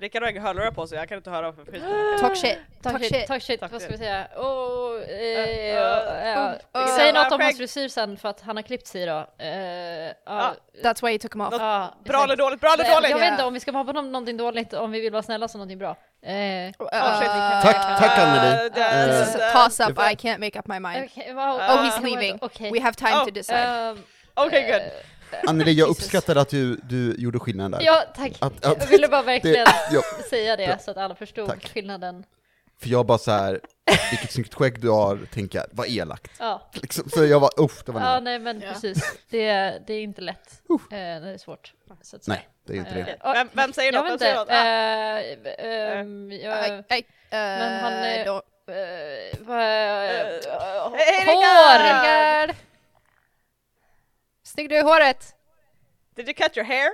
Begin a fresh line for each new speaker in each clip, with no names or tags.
Rickard har inga hörlurar på sig, jag kan inte höra för skit.
Talk shit.
Talk shit, talk shit. Vad ska vi säga? Oh, eh,
Uh,
uh, uh,
Säg något om hans frisyr sen för att han har klippt sig idag. Uh, ja,
That's why you took him off.
Bra eller dåligt, bra eller
Eh,
dåligt!
Jag vet inte om vi ska hoppa på någonting dåligt, om vi vill vara snälla så någonting bra. Eh,
Tack, tack Anneli.
This is a
Eh,
toss up. I can't make up my mind.
Oh,
he's
Eh,
leaving. We have time
Oh,
to decide.
Ehm,
Okej, good.
Eh,
Anneli, jag uppskattar att du, du gjorde skillnaden där.
Ja, tack.
Att- att-
jag ville bara verkligen
Det, ja,
säga det
Bra.
så att alla förstod
Tack.
skillnaden.
för jag bara så här, vilket snyggt skägg du har, tänker jag, vad elakt.
Ja,
Liksom, så jag var, uff, det var
ja
nära.
nej men
Ja.
precis. Det, är- det är inte lätt.
Uh.
Eh, det är svårt. Så att.
Nej, det är inte
Eh,
det.
ja,
Vem, vem säger
Jag
något?
vet inte.
något? Ah.
Eh, ehm, jag-
I, I, uh,
Men han är- eh,
Eh,
hår!
Snygg du i håret!
Did you cut your hair?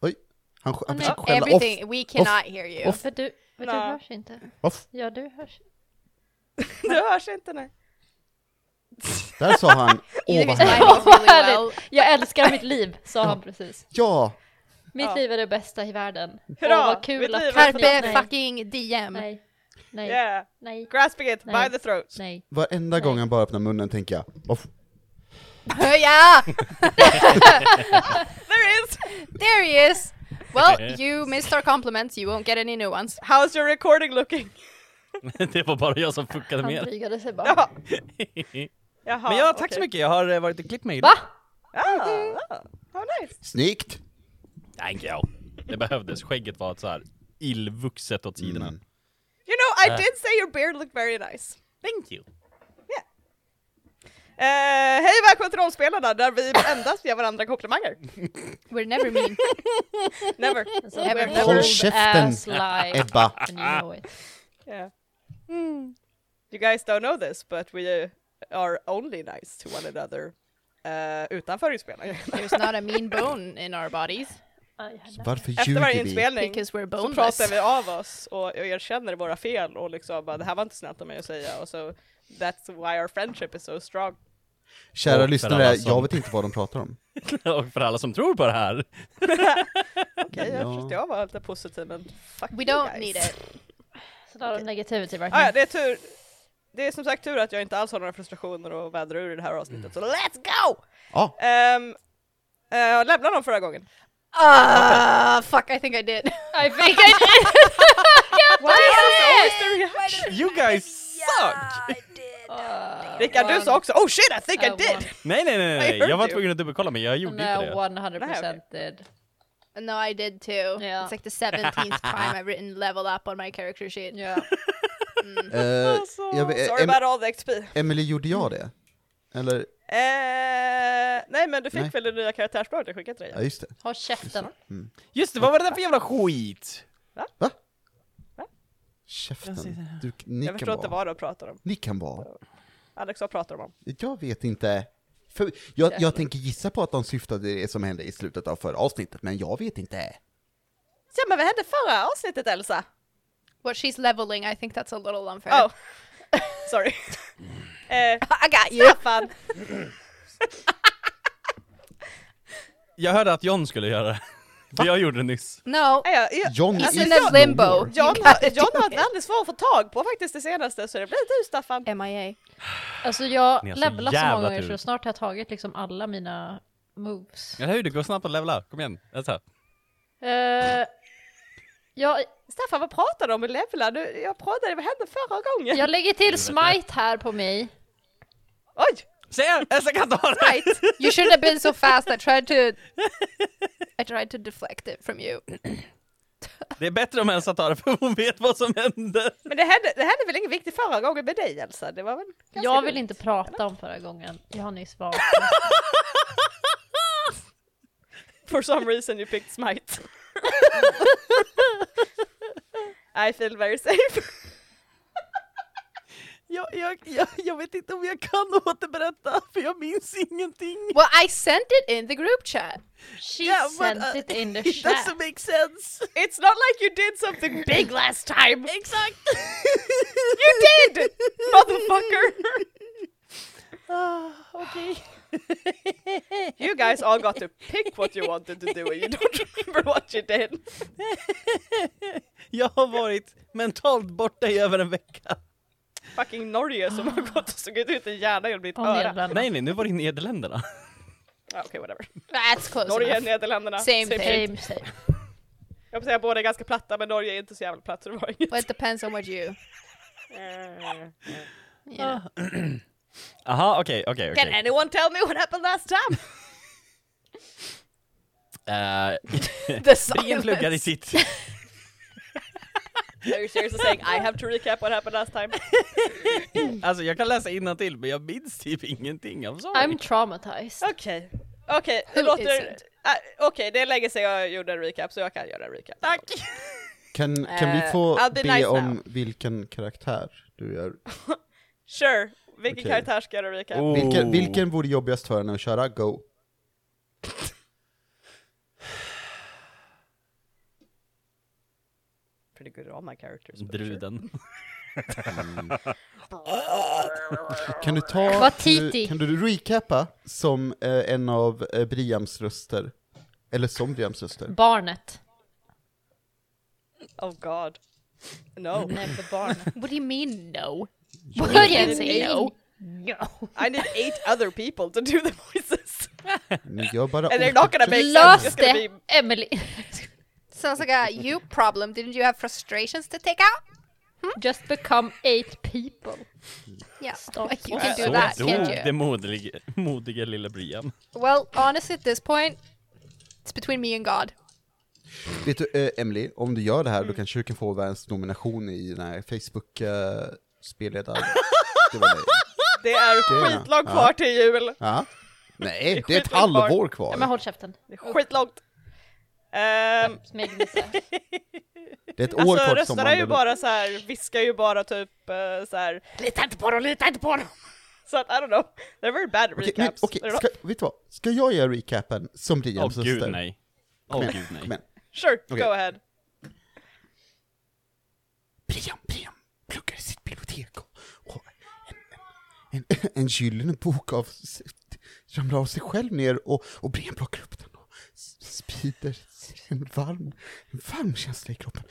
Oj, han, han
nej.
försöker skälla off.
Everything, we cannot hear you.
Off.
För du, för du
Nej.
hörs inte.
off.
Ja, du hörs.
Du hörs inte nej.
Där sa han, åh vad härligt.
Jag älskar mitt liv, sa han precis.
Ja,
Mitt
Ja.
liv är det bästa i världen.
Hurra,
Åh, vad kul att
liv är
ni-
Carpe
nej,
fucking DM.
Nej, nej,
Yeah,
nej,
grasping it
Nej.
by the throat.
nej.
varenda gång han bara öppnar munnen tänker jag, off.
yeah!
There is!
There he is! Well, you missed our compliments, you won't get any new ones.
How's your recording looking?
det var bara jag som fuckade
Han
med.
drygade sig bara.
Jaha, Jaha
Men ja, tack
okej.
så mycket. Jag har eh, varit och klippt mig.
Va?
Ah, ah, how nice.
Snyggt!
Thank you. Det behövdes. Skägget var så här illvuxet åt sidorna.
Mm.
You know, I
Äh.
did say your beard looked very nice.
Thank you.
Eh, hej välkommen till Rollspelarna där vi endast ger varandra komplimanger.
We're never mean.
Never.
Alltså,
Never.
we're
Håll käften. Ebba.
And you know it.
Yeah. You guys don't know this, but we are only nice to one another uh, utanför inspelningen.
There's not a mean bone in our bodies
Varför
Efter varje
ljuger vi?
inspelning
because we're
så pratar vi av oss och, och erkänner våra fel och liksom bara det här var inte snällt av mig att säga och så that's why our friendship is so strong.
Kära
Och
lyssnare,
som-
jag vet inte vad de pratar om.
Och för alla som tror på det här.
Okej, jag
Ja.
jag vara lite positiv men fuck
We don't
guys.
need it.
Så där har negativity
Ah,
verkligen.
ja, det är tur. Det är som sagt tur att jag inte alls har några frustrationer att vädra ur i det här avsnittet, så let's go!
Ja,
Um, uh, lämnade dem förra gången.
Ah, fuck, I think I did.
I think I did!
Why is always the reaction?
You guys suck!
Uh,
Rickard, du sa också oh shit I think I
I
did!
Nej, nej, nej, nej. Jag var tvungen att dubbelkolla men jag gjorde inte
No,
det.
100% did.
No, I did too.
Yeah.
It's like the 17th time I've written level up on my character sheet.
Yeah.
eh, jag vet,
Sorry
em,
about all the XP.
Emily, gjorde jag det? Eller,
Eh, nej men du fick
Nej.
väl det nya karaktärsbladet jag skickat till dig?
ja just det.
Håll käften.
Just det, vad var det där för jävla skit?
Käften.
Jag ser
Du, ni,
Jag
kan
förstår inte
vara.
vad du pratar om.
ni kan vara.
Alex, vad pratar de om?
Jag vet inte. För jag, jag tänker gissa på att de syftade det som hände i slutet av förra avsnittet, men jag vet inte.
Ja men vad hände förra avsnittet Elsa?
What she's leveling, I think that's a little unfair.
Oh, sorry. eh,
I got you.
Staffan,
Jag hörde att John skulle göra det. För jag gjorde det nyss.
No,
ja, ja.
John
he's
is
in a
no
limbo.
John, har, John har
it.
väldigt svår att få tag på faktiskt det senaste, så det blir du Staffan.
MIA.
Alltså jag
har så
så många gånger
tur.
så snart har jag tagit liksom alla mina moves.
Eller hur? Det går snabbt att levla. Kom igen. Elsa.
Uh, jag,
Staffan, vad pratar du om med levlar? Du, jag pratade, vad hände förra gången?
jag lägger till smite här på mig.
Oj!
Se! Elsa kan ta det!
Right!
You shouldn't have been so fast. I tried to. I tried to deflect it from you.
Det är bättre om Elsa tar det för hon vet vad som hände.
Men det hände, det hände väl inget viktigt förra gången med dig Elsa? Det var väl
Jag vill inte prata om förra gången. Jag har nyss valt.
For some reason you picked Smite. I feel very safe.
Jag, jag, jag, jag vet inte om jag kan återberätta, för jag minns ingenting.
Well, I sent it in the group chat.
She
Yeah, but,
sent
uh,
it in the
It
chat.
doesn't make sense.
It's not like you did something big last time!
Exakt!
You did! Motherfucker!
Okej.
You guys all got to pick what you wanted to do and you don't remember what you did.
Jag har varit mentalt borta i över en vecka.
Fucking Norge som har gått och sugit ut en hjärna genom ditt
Och
öra.
Nej nej, nu var det i Nederländerna.
Ja, Okej, whatever.
That's close
Norge,
enough.
Nederländerna.
Same
shit.
Same, same.
Jag får säga båda är ganska platta men Norge är inte så jävla platt så det var inget.
Well, it depends on what you, know.
Aha, okej, okej,
Can anyone tell me what happened last time?
Eh,
The
i sitt...
Are you seriously saying I have to recap what happened last time?
Alltså jag kan läsa till men jag minns typ ingenting, I'm sorry.
I'm traumatized.
Okej, okej, det
Who
låter...
isn't?
Äh, Okej, det är länge sedan jag gjorde en recap så jag kan göra en recap. Tack!
Kan, kan vi
Eh,
få
be
be
nice
om
now.
vilken karaktär du gör?
Sure, vilken
Okej.
karaktär ska jag göra recap?
Oh.
Vilken, vilken vore jobbigast för henne att köra? Go!
Pretty good at all my characters. but sure.
Druden.
Kan du ta, kan du,
titig.
kan du recappa som eh, en av eh, Briams röster? Eller som Briams röster?
Barnet.
Oh god. No.
Never barnet.
What do you mean no?
What do you
say no.
No.
I need eight other people to do the voices.
Ni gör bara
And they're not gonna make sense.
Lös
It's gonna
det,
be
Emily.
Sounds like a you problem. Didn't you have frustrations to take out?
Just become eight people.
Yeah,
Stop.
like you can do
Så
that,
dog
can't you?
det modiga, modiga lilla Brian.
Well, honestly, at this point, it's between me and God.
Vet du, eh, Emily, om du gör det här, då kanske du kan få världens nomination i den här Facebook uh, spelledar... det
är
Grejerna.
skitlångt
Ja.
kvar till jul.
Ja. Nej, det är ett
skitlångt kvar.
halvår
Ja, men
kvar.
håll käften.
Det är skitlångt. Um.
Det är ett år
alltså
kvar till
rösterna är ju bara så här, viskar ju bara typ uh, så här. lita inte på dem, lita inte på dem. Så att I don't know, they're very bad recaps.
okej,
not-
ska, vet du vad? Ska jag göra recapen som
Åh
Briams
gud nej. Åh
igen,
gud nej.
Sure,
Okej.
go ahead.
Brian, Brian pluggar i sitt bibliotek och, och en, en, en, en gyllene bok av ramlar av sig själv ner och, och Brian plockar upp den och sprider en varm, en varm känsla i kroppen.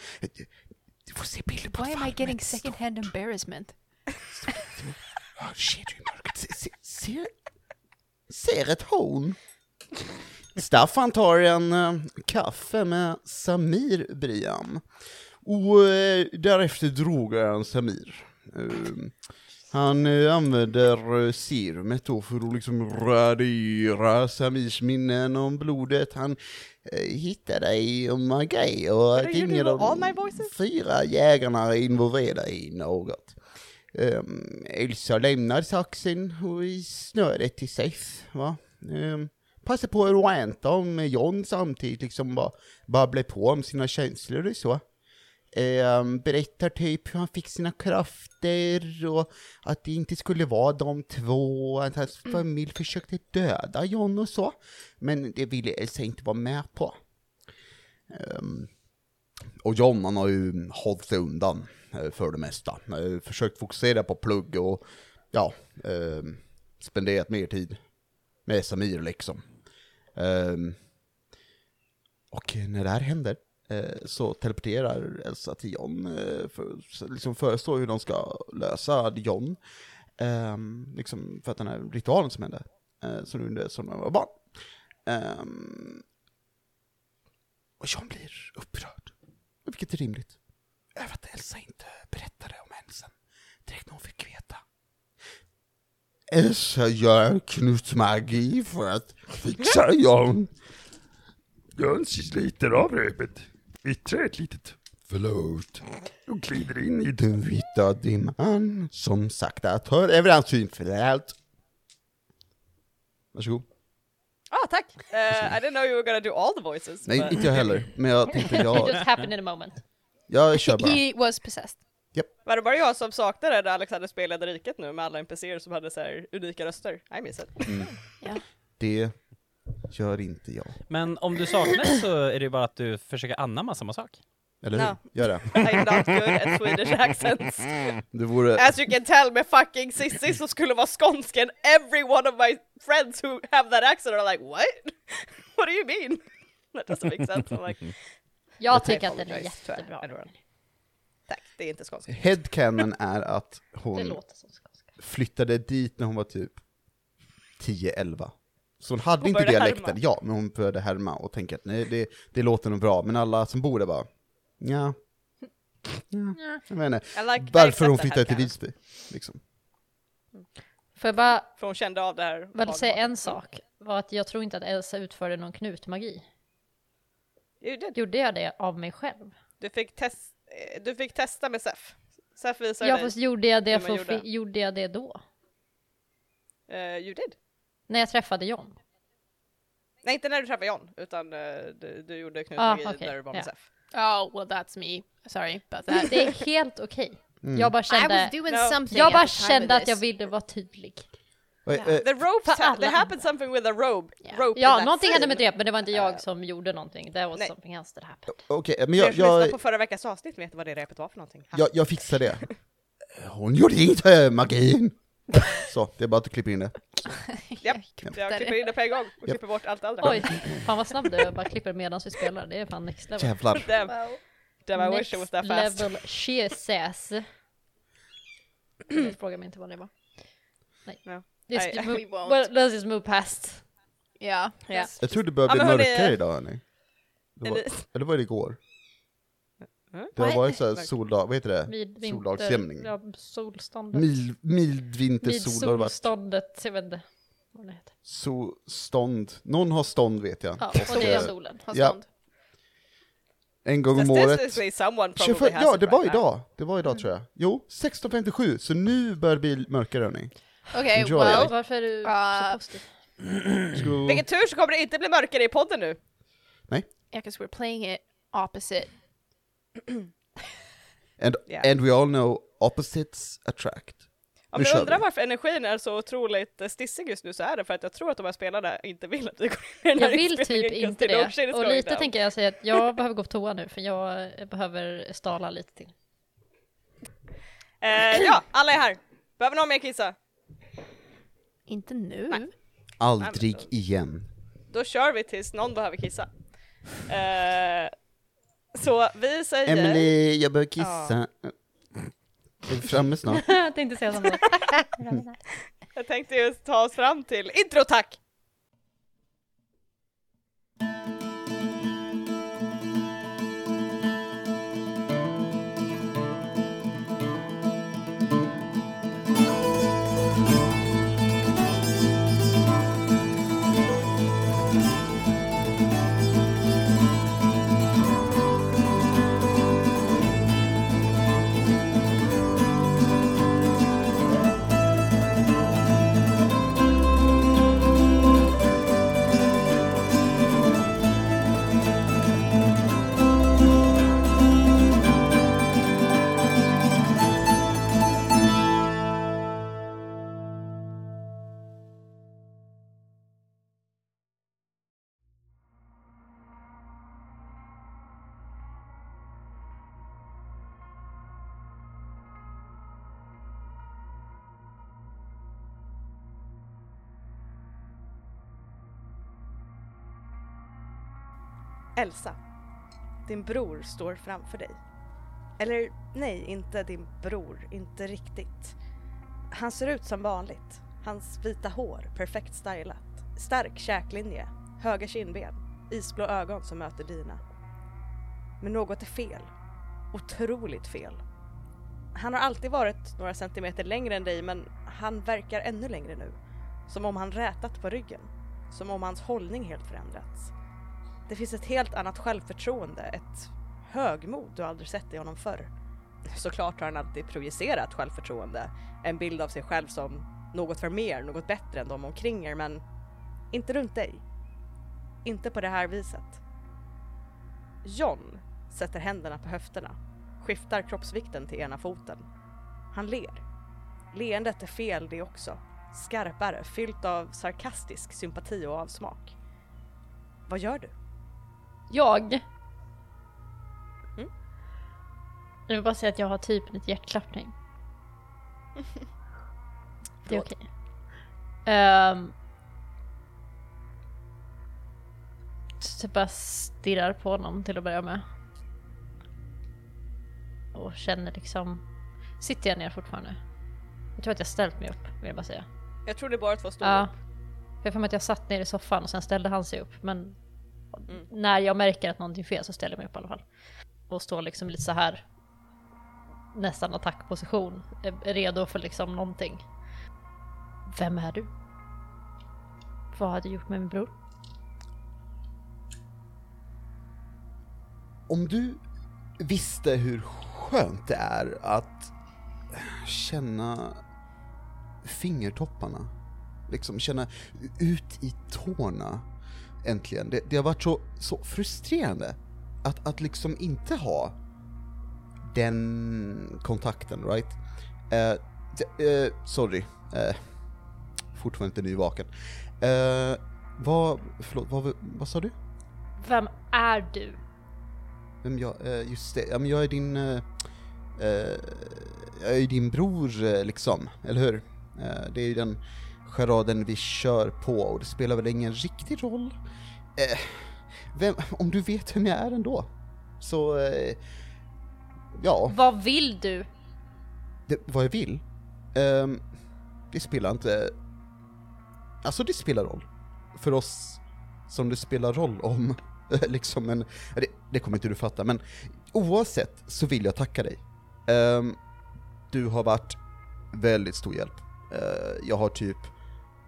Du får se bilder på
Why am I getting second hand embarrassment?
Ja, Kedjor i mörkret. Se, se, ser, ser ett horn. Staffan tar en eh, kaffe med Samir Brian. Och eh, därefter drogar han Samir. Eh, han eh, använder serumet då för att liksom radera Samirs minnen om blodet han eh, hittade i Magay och
But
att
are you
ingen av de fyra jägarna är involverade i något. Um, Elsa lämnar saxen och i snöret till Seth, va? Um, passa på att ranta om John samtidigt, liksom bara babbla på om sina känslor och så. Um, berättar typ hur han fick sina krafter och att det inte skulle vara de två, att hans familj försökte döda John och så. Men det ville Elsa inte vara med på. Ehm, och John han har ju hållit sig undan eh, för det mesta. Eh, Försökt fokusera på plugg och ja, eh, spenderat mer tid med Samir liksom. Ehm, och när det här händer eh, Eh, så teleporterar Elsa till John, eh, för, liksom förestår hur de ska lösa John. Ehm, liksom för att den här ritualen som hände, eh, som nu under som de var barn. Ehm, och John blir upprörd, vilket är rimligt, över att Elsa inte berättade om händelsen direkt när hon fick veta. Elsa gör knutmagi för att fixa John. John sliter av repet yttrar ett litet förlåt och glider in i den vita dimman som sakta tar över hans synfält. Varsågod.
Ah, tack! Uh, I didn't know you were gonna do all the voices.
Nej,
but-
inte jag heller, men jag tänkte
It
jag,
just happened in a moment.
jag kör bara.
He was possessed.
Var det bara jag som saknade när Alexander spelade riket nu med alla NPCer som hade så här unika röster? I miss it.
Ja.
Det gör inte jag.
Men om du saknar det så är det ju bara att du försöker anamma samma sak.
Eller hur?
No.
Gör det.
I'm not good at Swedish accents.
Det vore...
As you can tell med fucking Cissi som skulle vara skånsk and every one of my friends who have that accent are like what? What do you mean? That doesn't make sense. I'm like,
Jag tycker att den är jättebra.
Tack, det är inte skånska.
Headcanon är att
Det
hon
låter som skånska.
flyttade dit när hon var typ 10-11. Så hon hade
Hon
inte dialekten,
härma.
ja, men hon började härma och tänka att nej, det, det låter nog bra, men alla som bor där bara, ja. ja. Jag vet inte,
like,
varför hon flyttade till. Visby, liksom.
Får jag bara
För hon kände av det här.
väl säga en sak? Var att jag tror inte att Elsa utförde någon knutmagi.
Did.
Gjorde jag det av mig själv?
Du fick, test, eh, du fick testa med Sef. Sef visade
Ja,
dig.
fast gjorde jag det, för,
gjorde.
gjorde. gjorde jag det då?
Uh, you did.
När jag träffade John?
Nej, inte när du träffade John, utan eh, du, du gjorde
Ah,
knutmagi
okej,
när du var med
ja.
Sef.
Oh, well, that's me. Sorry about that.
Det är helt okej.
Mm.
Jag bara
I was
kände,
doing
No.
something.
jag bara kände att jag ville vara tydlig.
Eh,
The ropes, ha- there happened something with a rope.
Ja.
rope
Ja, någonting hände med det, men det var inte jag
Eh,
som gjorde någonting. That was
nej.
something else that happened.
Okej, men
Ni
jag,
lyssnade
jag,
på förra veckans avsnitt vet vad det repet var för någonting.
jag, jag fixar det. Hon gjorde inte magin! Så, det är bara att du klipper in det.
Japp, jag klipper in det på en gång och klipper bort allt andra.
Oj, fan vad snabb du är. Jag bara klipper medan vi spelar. Det är fan next level.
Jävlar.
Damn, damn I wish it was that fast.
level Jesus. Jag frågar mig inte vad det var. Nej.
No.
Just
I- I-
move,
won't.
well, let's just move past.
Yeah.
Yeah.
Jag tror det börjar
Ja,
bli mörkare idag hörni. Det var,
Eller-
eller var det igår?
Mm.
Det har
Nej.
varit såhär soldag, vad heter det? Soldagsstämning.
Ja, solståndet.
Mil, har det varit.
solståndet, jag vet inte vad det heter.
So, stånd. Någon har stånd vet jag.
Ja,
Och,
det är
eh,
solen.
Har
Ja.
stånd.
En gång om året.
Statistically someone probably
25,
has
ja, det var idag. Det var idag tror jag. Jo, 16.57, så nu börjar det bli mörkare hörni.
Okay,
Enjoy.
well,
Varför är du
Uh,
så positiv?
Ska...
Vilken tur så kommer det inte bli mörkare i podden nu.
yeah, because we're playing it opposite.
And,
Yeah.
and we all know opposites attract.
Ni
kör
undrar
vi.
varför energin är så otroligt eh, stissig just nu så är det för att jag tror att de här spelarna inte vill att vi går in i den
Jag
här
vill
inspelningen,
typ inte det.
is
Och lite
down.
tänker jag säga att jag behöver gå på toa nu för jag behöver stala lite till.
Eh, ja, alla är här. Behöver någon mer kissa?
Inte nu.
Nej.
Aldrig igen.
Då kör vi tills någon behöver kissa. Eh, så vi säger...
Emily, jag behöver kissa. Är vi framme snart?
jag tänkte säga samma.
Jag tänkte just ta oss fram till intro tack! Elsa, din bror står framför dig. Eller nej, inte din bror, inte riktigt. Han ser ut som vanligt. Hans vita hår, perfekt stylat. Stark käklinje, höga kindben, isblå ögon som möter dina. Men något är fel. Otroligt fel. Han har alltid varit några centimeter längre än dig men han verkar ännu längre nu. Som om han rätat på ryggen. Som om hans hållning helt förändrats. Det finns ett helt annat självförtroende, ett högmod du aldrig sett i honom förr. Såklart har han alltid projicerat självförtroende, en bild av sig själv som något för mer, något bättre än de omkring er, men inte runt dig. Inte på det här viset. John sätter händerna på höfterna, skiftar kroppsvikten till ena foten. Han ler. Leendet är fel det också. Skarpare, fyllt av sarkastisk sympati och avsmak. Vad gör du?
Jag Jag vill bara säga att jag har typ lite hjärtklappning. Det är okej. Ehm. så jag bara stirrar på honom till att börja med. Och känner liksom... Sitter jag ner fortfarande? Jag tror att jag ställt mig upp, vill jag bara säga.
Jag tror det bara två stod
Ja.
upp.
För jag får mig att jag satt ner i soffan och sen ställde han sig upp. Men
Mm.
när jag märker att någonting är fel så ställer jag mig upp i alla fall. Och står liksom lite så här nästan attackposition. Eh, redo för liksom någonting. Vem är du? Vad har du gjort med min bror?
Om du visste hur skönt det är att känna fingertopparna, liksom känna ut i tårna äntligen. Det, det har varit så, så frustrerande att, att liksom inte ha den kontakten, right? Det- eh, sorry, eh, fortfarande inte nyvaken. Eh, vad, förlåt, vad, vad sa du?
Vem är du?
Vem jag, just det, ja men jag är din, jag är din bror liksom, eller hur? Det är ju den charaden vi kör på och det spelar väl ingen riktig roll. Eh, vem, om du vet vem jag är ändå, så eh, ja,
Vad vill du?
det, vad jag vill. Ehm, det spelar inte, alltså det spelar roll. För oss som det spelar roll om, liksom en, det, det kommer inte du fatta, men oavsett så vill jag tacka dig. Ehm, du har varit väldigt stor hjälp. Eh, jag har typ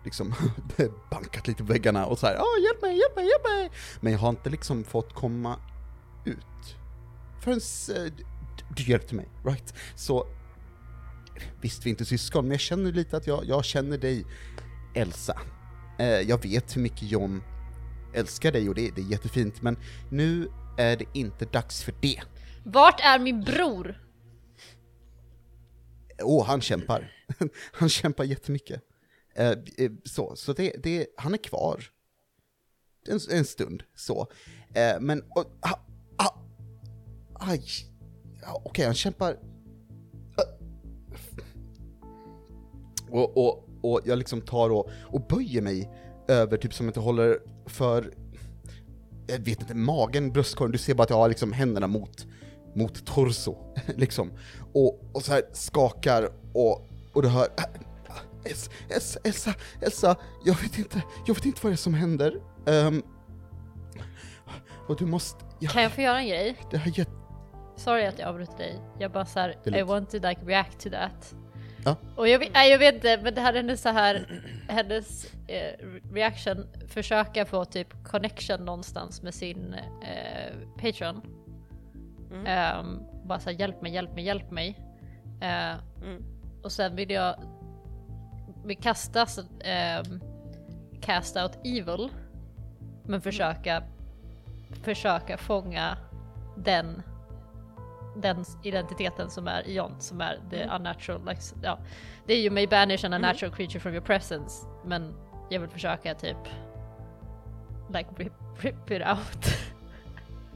liksom bankat lite på väggarna och så här, ah, hjälp mig, hjälp mig, hjälp mig! Men jag har inte liksom fått komma ut. Förrän eh, du, hjälpte mig, right? Så Visst, vi är inte syskon, men jag känner lite att jag, jag känner dig, Elsa. Eh, jag vet hur mycket John älskar dig och det, det är jättefint, men nu är det inte dags för det.
Vart är min bror?
Åh, han kämpar. han kämpar jättemycket. Eh, eh, så, så det, det, han är kvar. En, en stund, så. Eh, men, och, ah, ah, aj. Ja, Okej, han kämpar. Eh. Och, och, och jag liksom tar och, och böjer mig över, typ som att jag håller för, jag vet inte, magen, bröstkorgen, du ser bara att jag har liksom händerna mot, mot torso, liksom. Och, och så här skakar och, och du hör Elsa, Elsa, Elsa, Elsa, jag vet inte, jag vet inte vad det är som händer. Ehm, och du måste, ja,
Kan jag få göra en grej?
det här jätte...
Sorry att jag avbryter dig. Jag bara såhär, I want to like react to that.
Ja.
Och jag, vet- nej, jag vet inte, men det här är hennes så här, hennes eh, reaction, försöka få typ connection någonstans med sin eh, Patreon.
Mm.
Ehm, bara såhär, hjälp mig, hjälp mig, hjälp mig. Eh,
Mm.
Och sen vill jag, vi kastas, um, cast out evil. Men försöka, försöka fånga den den identiteten som är John, som är the unnatural, like, ja. Det är ju may banish an unnatural creature from your presence, men jag vill försöka typ like rip, rip it out.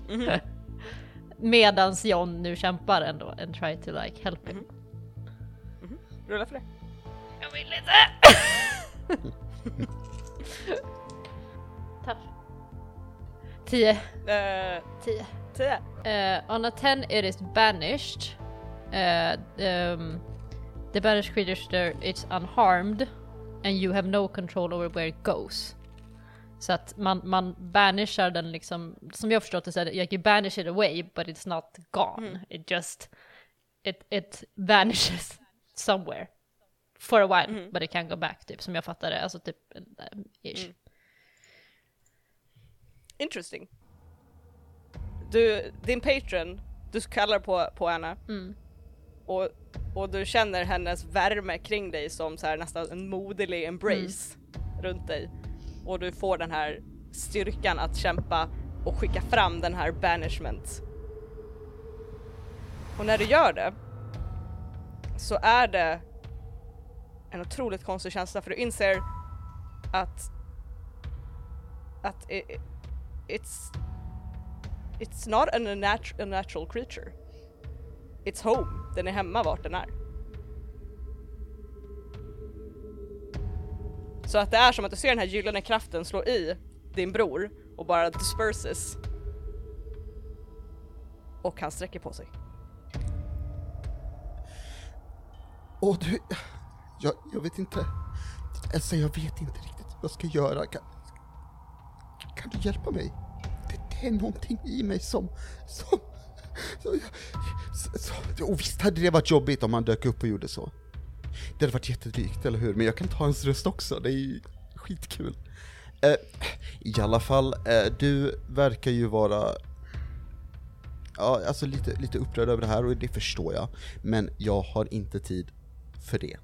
Mhm.
Medans John nu kämpar ändå and try to like help him.
Rulla för det.
Jag vill inte! Tough. 10.
Eh,
10.
tio.
Uh, on a 10 it is banished. Uh, um, the banished creature is unharmed and you have no control over where it goes. Så att man, man banishar den liksom, som jag förstått det så är det, like you banish it away but it's not gone. It just, it, it vanishes somewhere. For a while, but it can go back typ, som jag fattar det. Alltså typ, um, ish.
Interesting. Du, din patron, du kallar på, på henne
Mm.
och, och du känner hennes värme kring dig som så här nästan en moderlig embrace runt dig. Och du får den här styrkan att kämpa och skicka fram den här banishment. Och när du gör det så är det en otroligt konstig känsla för du inser att att it, it's it's not an unnatural, unnatural creature. It's home. Den är hemma vart den är. Så att det är som att du ser den här gyllene kraften slå i din bror och bara disperses. Och han sträcker på sig.
Åh du, jag, jag vet inte. Elsa, jag vet inte riktigt vad jag ska göra. Kan, kan du hjälpa mig? Det, det är någonting i mig som, som, som, så, så, och visst hade det varit jobbigt om han dök upp och gjorde så. Det hade varit jättedrygt, eller hur? Men jag kan ta hans röst också, det är ju skitkul. Eh, I alla fall, eh, du verkar ju vara Ja, alltså lite, lite upprörd över det här och det förstår jag. Men jag har inte tid för det.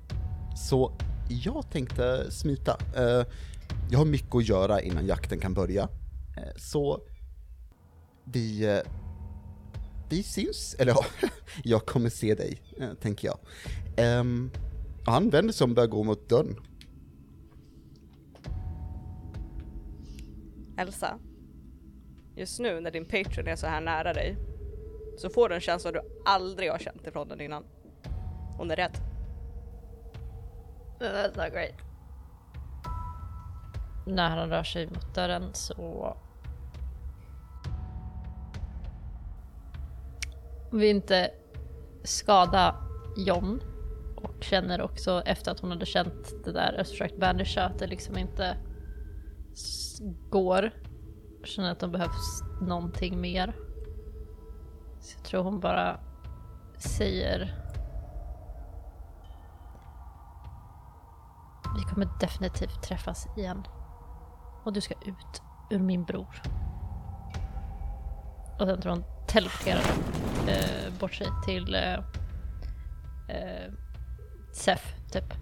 Så jag tänkte smita. Eh, jag har mycket att göra innan jakten kan börja. Eh, så vi, eh, vi syns, eller ja, jag kommer se dig, tänker jag. Ehm, han vänder sig om och börjar gå mot dörren.
Elsa, just nu när din patron är så här nära dig så får du en känsla du aldrig har känt ifrån den innan. Hon är rädd.
That's not great. När han rör sig mot dörren så... Vill inte skada John och känner också efter att hon hade känt det där Österstrakt Bandage att det liksom inte går. Känner att de behövs någonting mer. Så jag tror hon bara säger Vi kommer definitivt träffas igen. Och du ska ut ur min bror. Och sen tror hon teleporterar eh, bort sig till eh, eh, Sef, typ.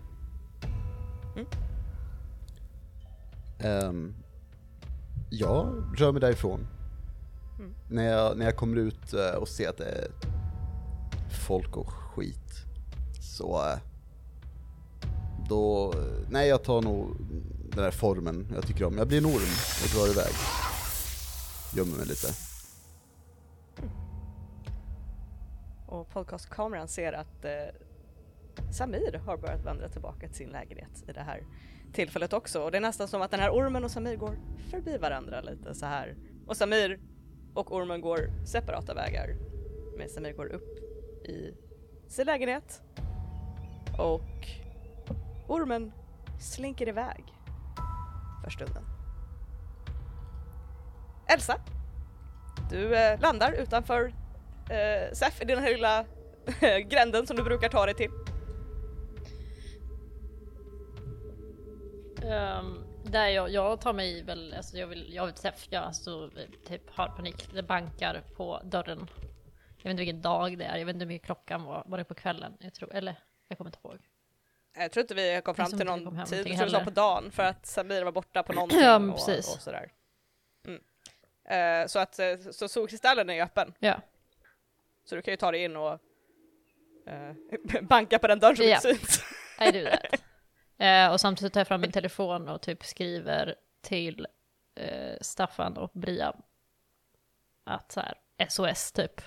Ehm, jag rör mig därifrån. När, jag, när jag kommer ut eh, och ser att det är folk och skit, så eh, då, nej jag tar nog den här formen jag tycker om. Jag blir en orm och drar iväg. Gömmer mig lite.
Och podcastkameran ser att eh, Samir har börjat vandra tillbaka till sin lägenhet i det här tillfället också. Och det är nästan som att den här ormen och Samir går förbi varandra lite så här. Och Samir och ormen går separata vägar. Men Samir går upp i sin lägenhet. Och ormen slinker iväg för stunden. Elsa, du eh, landar utanför eh, Sef i den här lilla eh, gränden som du brukar ta dig till.
Um, där jag, jag tar mig väl, alltså jag vill, jag vill Sef, jag alltså, typ har panik. Det bankar på dörren. Jag vet inte vilken dag det är, jag vet inte hur mycket klockan var. Var det på kvällen? Jag tror, eller jag kommer inte ihåg.
Jag tror inte vi kom fram
som
till någon tid, jag tror vi sa på dagen för att Samir var borta på någonting
Ja,
och,
precis.
och sådär. Mm. Eh, så att eh, så solkristallen är ju öppen,
Ja.
så du kan ju ta dig in och eh, banka på den dörren som
Ja.
inte syns.
I do that. Eh, och samtidigt tar jag fram min telefon och typ skriver till Staffan och Brian att så här SOS typ.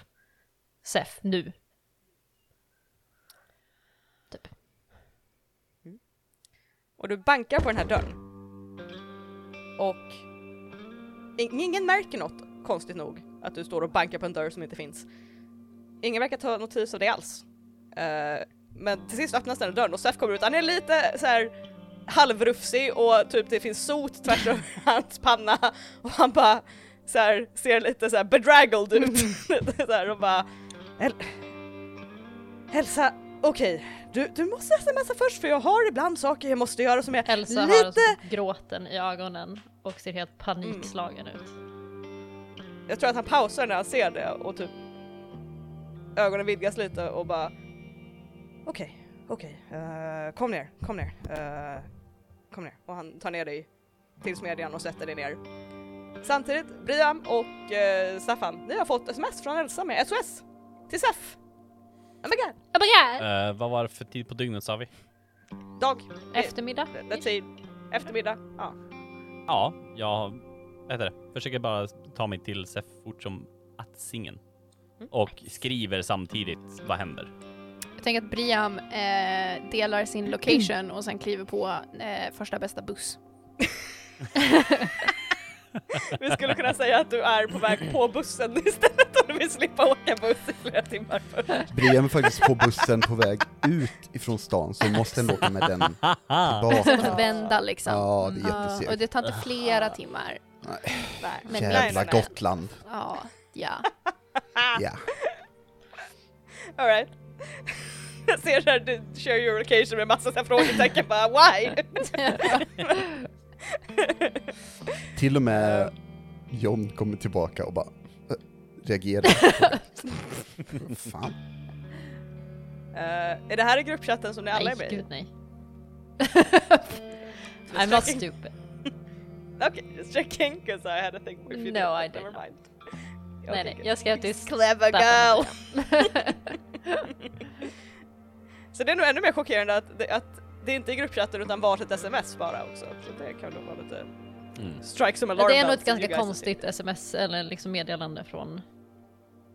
SEF nu. Typ.
Och du bankar på den här dörren. Och ing- ingen märker något, konstigt nog, att du står och bankar på en dörr som inte finns. Ingen verkar ta notis av det alls. Eh, men till sist öppnas den dörren och Sef kommer ut, han är lite så här halvrufsig och typ det finns sot tvärs över hans panna och han bara så här, ser lite så här bedraggled ut. Så här och bara El Elsa, okej, du, du måste smsa först för jag har ibland saker jag måste göra som är
Elsa har
lite...
alltså gråten i ögonen och ser helt panikslagen ut.
Jag tror att han pausar när han ser det och typ ögonen vidgas lite och bara okej, okej, eh, kom ner, kom ner, eh, kom ner och han tar ner dig till smedjan och sätter dig ner. Samtidigt, Brian och uh, Staffan, ni har fått sms från Elsa med SOS till SEF. Oh my god,
Oh my god!
Eh, vad var det för tid på dygnet sa vi?
dag,
Eftermiddag?
let's say eftermiddag, ja.
Ja, jag vad heter det? försöker bara ta mig till Sef fort som attsingen. och skriver samtidigt vad händer.
Jag tänker att Briam eh, delar sin location och sen kliver på eh, första bästa buss.
Vi skulle kunna säga att du är på väg på bussen istället om du vill slippa åka buss i flera timmar först.
Brian är faktiskt på bussen på väg ut ifrån stan, så måste ändå åka med den tillbaka.
vända liksom.
Ja, det är
Ja,
jättesegt.
och det tar inte flera timmar.
Nej.
Men
Jävla
nej.
Gotland.
Ja, ja.
Ja.
Alright. Jag ser där du share your location med massa här frågetecken bara why?
Till och med John kommer tillbaka och bara äh, reagerar. Fan.
Uh, är det här i gruppchatten som ni alla är
Nej,
med i?
gud nej. I'm not stupid.
Okay, just checking because I had a thing if you
No,
didn't,
I did
never
not.
mind.
nej, nej, jag skrev till
Clever girl! Så det är nog ännu mer chockerande att att det inte är gruppchatten utan varsitt sms bara också. Så det kan nog vara lite
Mm.
strike som alarm
Det är nog ett ganska konstigt sms eller liksom meddelande från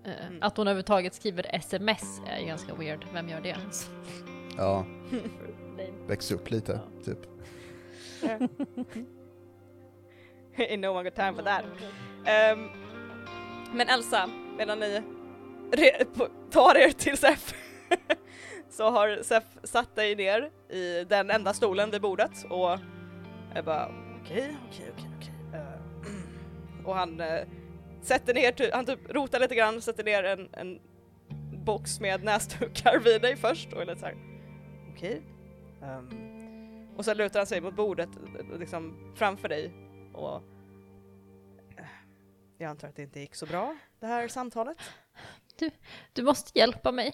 eh,
Mm.
Att hon överhuvudtaget skriver sms är ju ganska weird. Vem gör det ens?
Ja, väx upp lite, typ.
In no one got time for that. Ehm, men Elsa, medan ni tar er till Sef så har Sef satt dig ner i den enda stolen vid bordet och jag bara okej, okej, okej, okej. Eh, och han uh, sätter ner, han typ rotar lite grann, sätter ner en, en box med näsdukar vid dig först och är lite såhär okej. Um. och sen lutar han sig mot bordet liksom framför dig och eh, jag antar att det inte gick så bra det här samtalet.
Du måste hjälpa mig.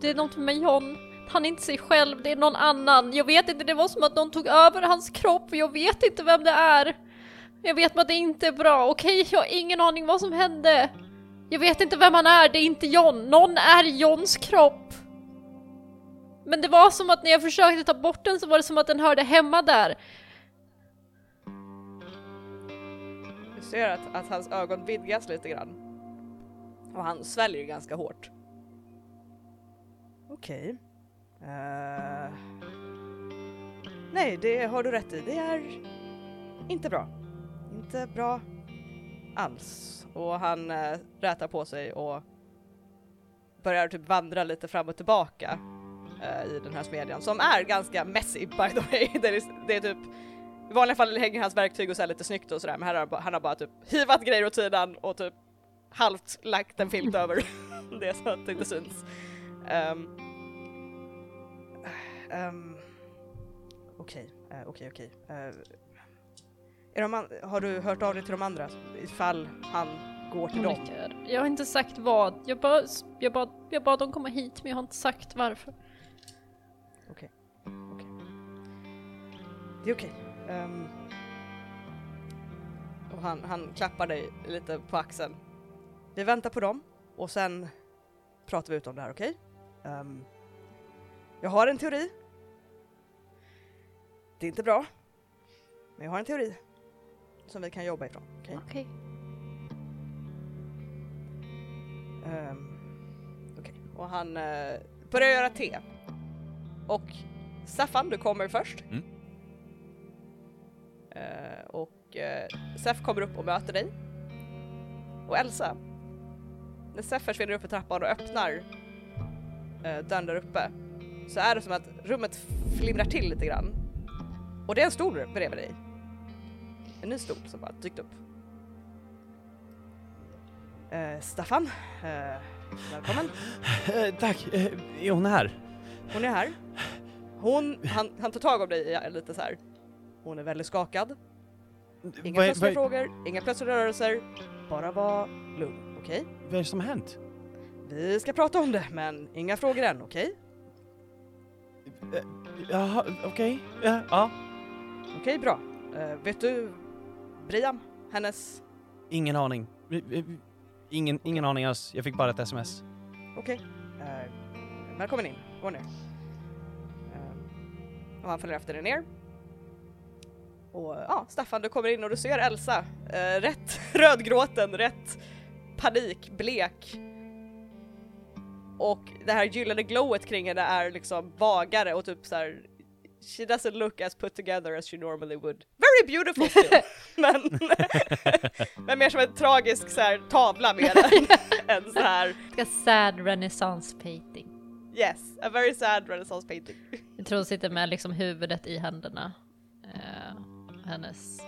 Det är något med John. Han är inte sig själv, det är någon annan. Jag vet inte, det var som att någon tog över hans kropp och jag vet inte vem det är. Jag vet bara att det inte är bra, okej? Jag har ingen aning vad som hände. Jag vet inte vem han är, det är inte John. Någon är Johns kropp. Men det var som att när jag försökte ta bort den så var det som att den hörde hemma där.
Du ser att, att hans ögon vidgas lite grann. Och han sväljer ganska hårt. Okej. Eh, Nej, det har du rätt i. Det är inte bra. Inte bra alls. Och han uh, rätar på sig och börjar typ vandra lite fram och tillbaka eh, i den här smedjan som är ganska messy by the way. det, är, det är typ i vanliga fall hänger hans verktyg och så här lite snyggt och sådär men här har han har bara typ hivat grejer åt sidan och typ halvt lagt en filt över det så att det inte syns. Um, um, okej, eh, okej, okej. Eh, är de an- har du hört av dig till de andra ifall han går till dem?
Jag har inte sagt vad. Jag, bara, jag, bad, jag bad dem komma hit men jag har inte sagt varför.
Det är okej. Ehm, och han, han klappar dig lite på axeln. Vi väntar på dem och sen pratar vi ut om det här, okej? Ehm, jag har en teori. Det är inte bra. Men jag har en teori. Som vi kan jobba ifrån, okej?
Okej.
Ehm, Okej, och han eh, börjar göra te. Och Staffan, du kommer först.
Mm.
Eh, och uh, Sef kommer upp och möter dig. Och Elsa, när Sef försvinner upp för trappan och öppnar uh, dörren där uppe så är det som att rummet flimrar till lite grann. Och det är en stol bredvid dig. En ny stol som bara dykt upp. Uh, Staffan, eh, välkommen.
Eh, tack, eh, är hon här?
Hon är här. Hon, han, han tar tag om dig lite så här. Hon är väldigt skakad. Inga plötsliga frågor, inga plötsliga rörelser. Bara var lugn, okej?
Vad är det som har hänt?
Vi ska prata om det, men inga frågor än, okej?
Eh, Jaha, okej. Ja, ja.
Okej, bra. Eh, vet du, Briam, hennes...
Ingen aning. Ingen, ingen aning alls. Jag fick bara ett sms.
Okej. Eh, välkommen in, gå ner. Eh, och han följer efter dig ner. Och ja, Staffan, du kommer in och du ser Elsa. Eh, rätt rödgråten, rätt panikblek. Och det här gyllene glowet kring henne är liksom vagare och typ så här. She doesn't look as put together as she normally would. Very beautiful still! men, men mer som en tragisk så här, tavla mer än, än så här.
Ganska sad renaissance painting.
Yes, a very sad renaissance painting.
Jag tror hon sitter med liksom huvudet i händerna. Eh, hennes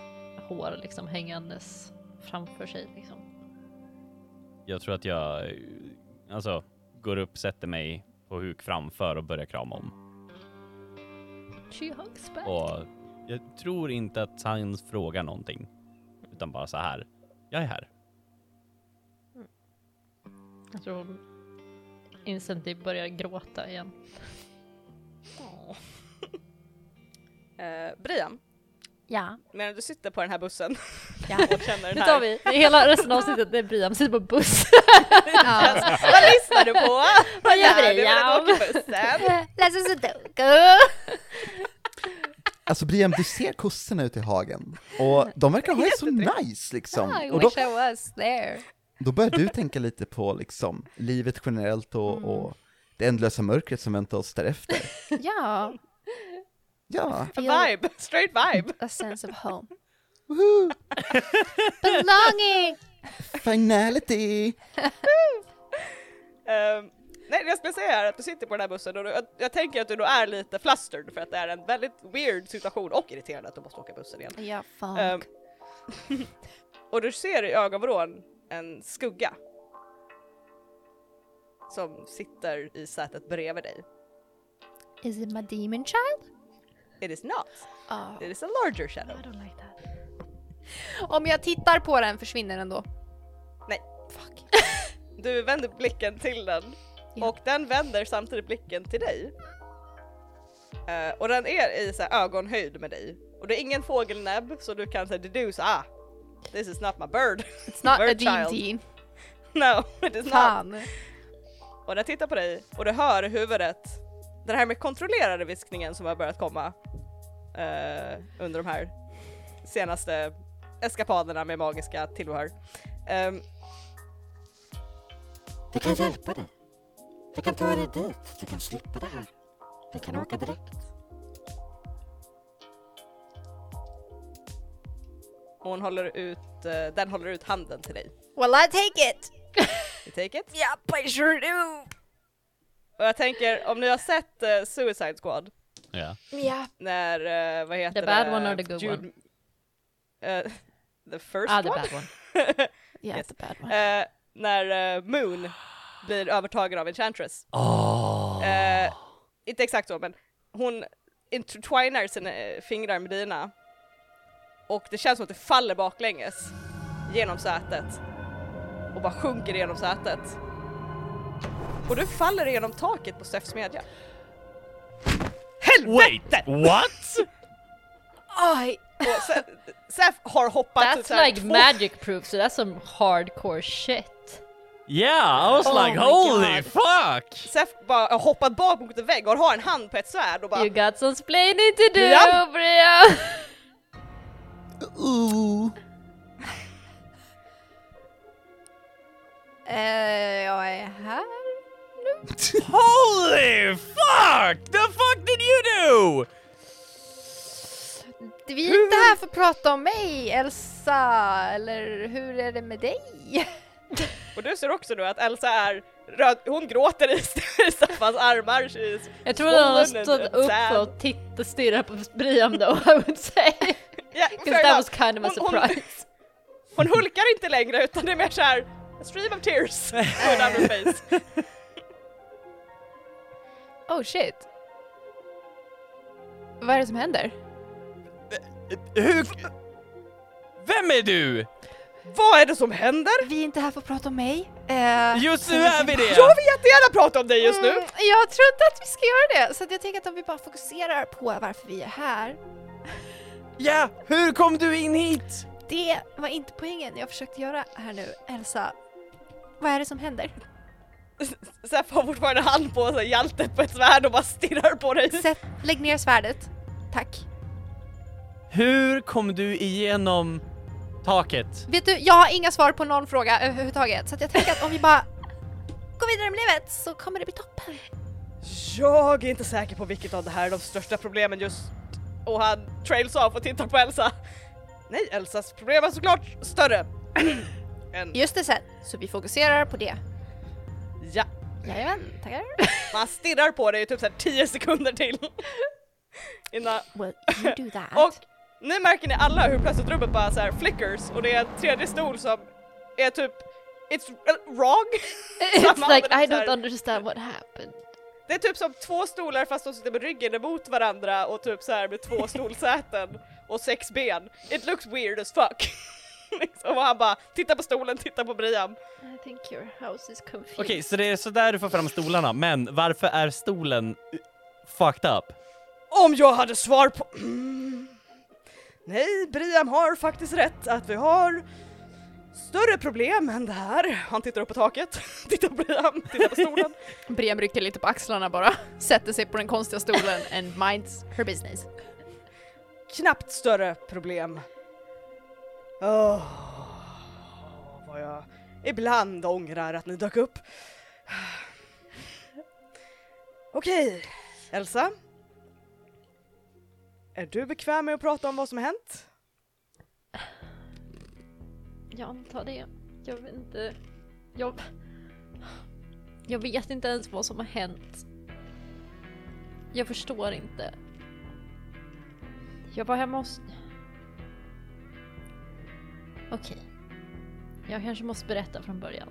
hår liksom hängandes framför sig liksom.
Jag tror att jag, alltså, går upp, sätter mig på huk framför och börjar krama om.
She hugs back.
Och jag tror inte att han frågar någonting. Utan bara så här. Jag är här.
Jag tror hon instinktivt börjar gråta igen.
Eh, Brian,
Ja.
medan du sitter på den här bussen
Ja.
och känner den
Nu
här...
tar vi hela resten av avsnittet, det är Brian, sitter på buss.
Ja.
Vad lyssnar du på?
Vad gör
du att
Brian?
åka bussen?
Läser sudoku.
Alltså Brian, du ser kossorna ute i hagen, och de verkar ha det så nice liksom.
I
Och då,
wish I was there.
då börjar du tänka lite på liksom livet generellt och,
Mm.
och det ändlösa mörkret som väntar oss därefter.
Ja.
Ja,
A vibe, straight vibe.
A sense of home. Belonging!
Finality!
Ehm, nej, det jag skulle säga är att du sitter på den här bussen och du, jag, jag tänker att du nog är lite flustered för att det är en väldigt weird situation och irriterande att du måste åka bussen igen.
Ja, fuck.
Ehm, och du ser i ögonvrån en skugga som sitter i sätet bredvid dig.
Is it my demon child?
It is not,
Oh,
it is a larger shadow.
I don't like that. Om jag tittar på den försvinner den då?
Nej.
Fuck.
Du vänder blicken till den
Ja.
och den vänder samtidigt blicken till dig. Eh, och den är i så här, ögonhöjd med dig. Och det är ingen fågelnäbb så du kan säga deduce, ah, this is not my bird.
It's not a
Bird child.
teen.
no, it is not.
Fan.
Och den tittar på dig och du hör huvudet, den här med kontrollerade viskningen som har börjat komma eh, under de här senaste eskapaderna med magiska tillbehör. Ehm,
Vi kan hjälpa dig. Vi kan ta dig dit. Du kan slippa det här. Vi kan åka direkt.
hon håller ut, eh, den håller ut handen till dig.
Well I take it!
You take it?
Yep, I sure do!
Och jag tänker, om ni har sett eh, Suicide Squad,
Ja.
Ja.
när, uh, vad heter
The
det?
bad one or the good
Jude,
one?
The first
Ah, the
one?
bad one.
Yeah,
Yes.
the bad one.
Eh, när eh, Moon blir övertagen av Enchantress.
Oh.
Eh, inte exakt så, men hon intertwinar sina fingrar med dina. Och det känns som att det faller baklänges genom sätet. Och bara sjunker genom sätet. Och du faller genom taket på Steffs smedja.
Wait, what?
Aj!
Och Se- Seff har hoppat
That's
så här
like
två-
magic proof, so that's some hardcore shit.
Yeah, I was
Oh
like holy
God.
fuck!
Seff bara har hoppat bak mot en vägg och har en hand på ett svärd och bara
You got some splaining to do,
Ja.
Brian!
Ooh.
Eh, jag är här.
Holy fuck! The fuck did you do?
Vi är inte här för att prata om mig, Elsa, eller hur är det med dig?
Och du ser också nu att Elsa är röd, hon gråter i Steffans armar.
Jag tror att hon har stått upp
sad.
och tittat stirrat på Brian då, I would say.
Yeah, fair
that was kind of a
Hon- hon-
surprise.
Hon hulkar inte längre utan det är mer såhär a stream of tears going down her face.
Oh shit. Vad är det som händer?
Hur... Vem är du?
Vad är det som händer?
Vi är inte här för att prata om mig. Eh,
Just nu är vi det!
Jag vill jättegärna prata om dig just nu!
Mm, jag tror inte att vi ska göra det, så jag tänker att om vi bara fokuserar på varför vi är här.
Ja, hur kom du in hit?
Det var inte poängen jag försökte göra här nu. Elsa, vad är det som händer?
Seff har fortfarande hand på sig, hjältet på ett svärd och bara stirrar på dig.
Sätt, lägg ner svärdet. Tack.
Hur kom du igenom Taket.
Vet du, jag har inga svar på någon fråga överhuvudtaget så att jag tänker att om vi bara går vidare med livet så kommer det bli toppen.
Jag är inte säker på vilket av det här är de största problemen just... Och han trails off och tittar på Elsa. Nej, Elsas problem är såklart större. än...
Just det sen, så vi fokuserar på det.
Ja,
Jajamän, tackar.
man stirrar på det i typ såhär 10 sekunder till. Innan...
Well, you do that.
Och nu märker ni alla hur plötsligt rummet bara så här flickers och det är en tredje stol som är typ It's wrong!
It's like I
så
don't understand what happened.
Det är typ som två stolar fast de sitter med ryggen emot varandra och typ så här med två stolsäten och sex ben. It looks weird as fuck. liksom, och han bara tittar på stolen, tittar på Brian.
I think your house is confused.
Okej, så det är sådär du får fram stolarna, men varför är stolen fucked up?
Om jag hade svar på... Nej, Brian har faktiskt rätt att vi har större problem än det här. Han tittar upp på taket, tittar på Brian, tittar på stolen.
Brian rycker lite på axlarna bara, sätter sig på den konstiga stolen and minds her business.
Knappt större problem. Åh, vad jag ibland ångrar att ni dök upp. Okej, Elsa. Är du bekväm med att prata om vad som har hänt?
Jag antar det. Jag vet inte. Jag... Jag vet inte ens vad som har hänt. Jag förstår inte. Jag var hemma hos... Okej. Jag kanske måste berätta från början.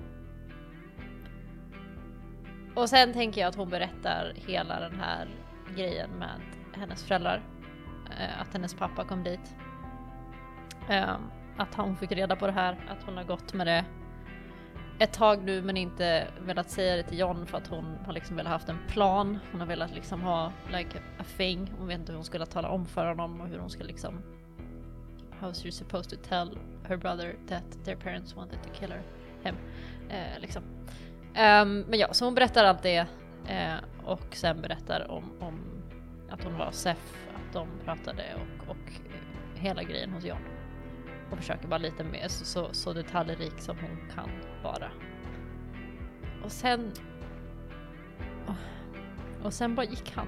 Och sen tänker jag att hon berättar hela den här grejen med hennes föräldrar. Eh, att hennes pappa kom dit. Eh, att hon fick reda på det här, att hon har gått med det ett tag nu men inte velat säga det till John för att hon har liksom velat haft en plan. Hon har velat liksom ha like a thing. Hon vet inte hur hon skulle tala om för honom och hur hon ska liksom How's she supposed to tell her brother that their parents wanted to kill her? Him. Eh, liksom. um, men ja, så hon berättar allt det eh, och sen berättar om, om att hon var Sef, att de pratade och, och eh, hela grejen hos John och försöker vara lite mer så, så, så detaljrik som hon kan vara. Och sen... Och sen bara gick han.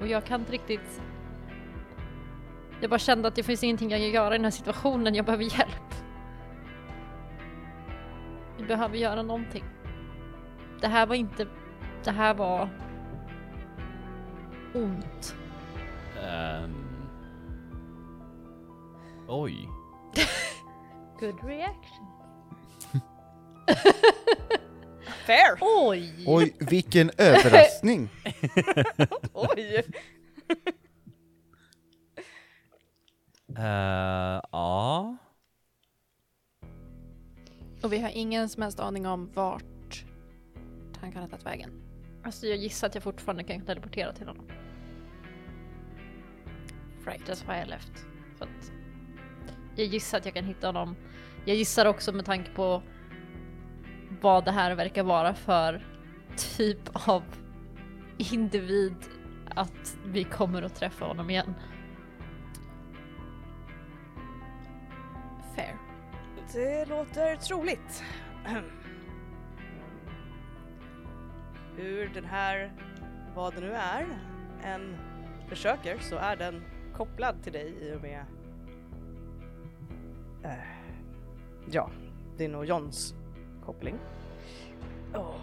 Och jag kan inte riktigt... Jag bara kände att det finns ingenting jag kan göra i den här situationen, jag behöver hjälp. Vi behöver göra någonting. Det här var inte... Det här var... Ont.
Ehm. Oj.
Good reaction.
Fair!
Oj!
Oj, vilken överraskning!
Oj!
Eh, ja.
Och vi har ingen som helst aning om vart han kan ha tagit vägen.
Alltså jag gissar att jag fortfarande kan teleportera till honom.
Right.
That's why I left. För att jag gissar att jag kan hitta honom. Jag gissar också med tanke på vad det här verkar vara för typ av individ att vi kommer att träffa honom igen.
Fair.
Det låter troligt. Hur den här, vad det nu är, en försöker så är den kopplad till dig i och med eh, ja, din och Johns koppling. Oh.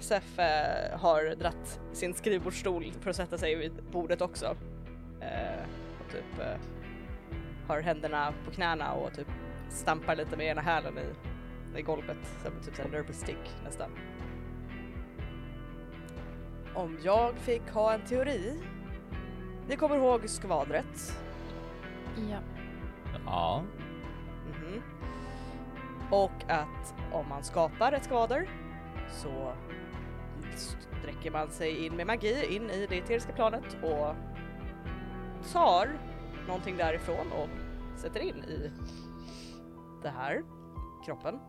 Sef eh, har dratt sin skrivbordsstol för att sätta sig vid bordet också. Eh, och typ har händerna på knäna och typ stampar lite med ena hälen i, i golvet som typ en nervous stick nästan. Om jag fick ha en teori. Ni kommer ihåg skvadret?
Ja.
Ja.
Mhm. Och att om man skapar ett skvader så sträcker man sig in med magi in i det eteriska planet och tar någonting därifrån och sätter in i det här, kroppen.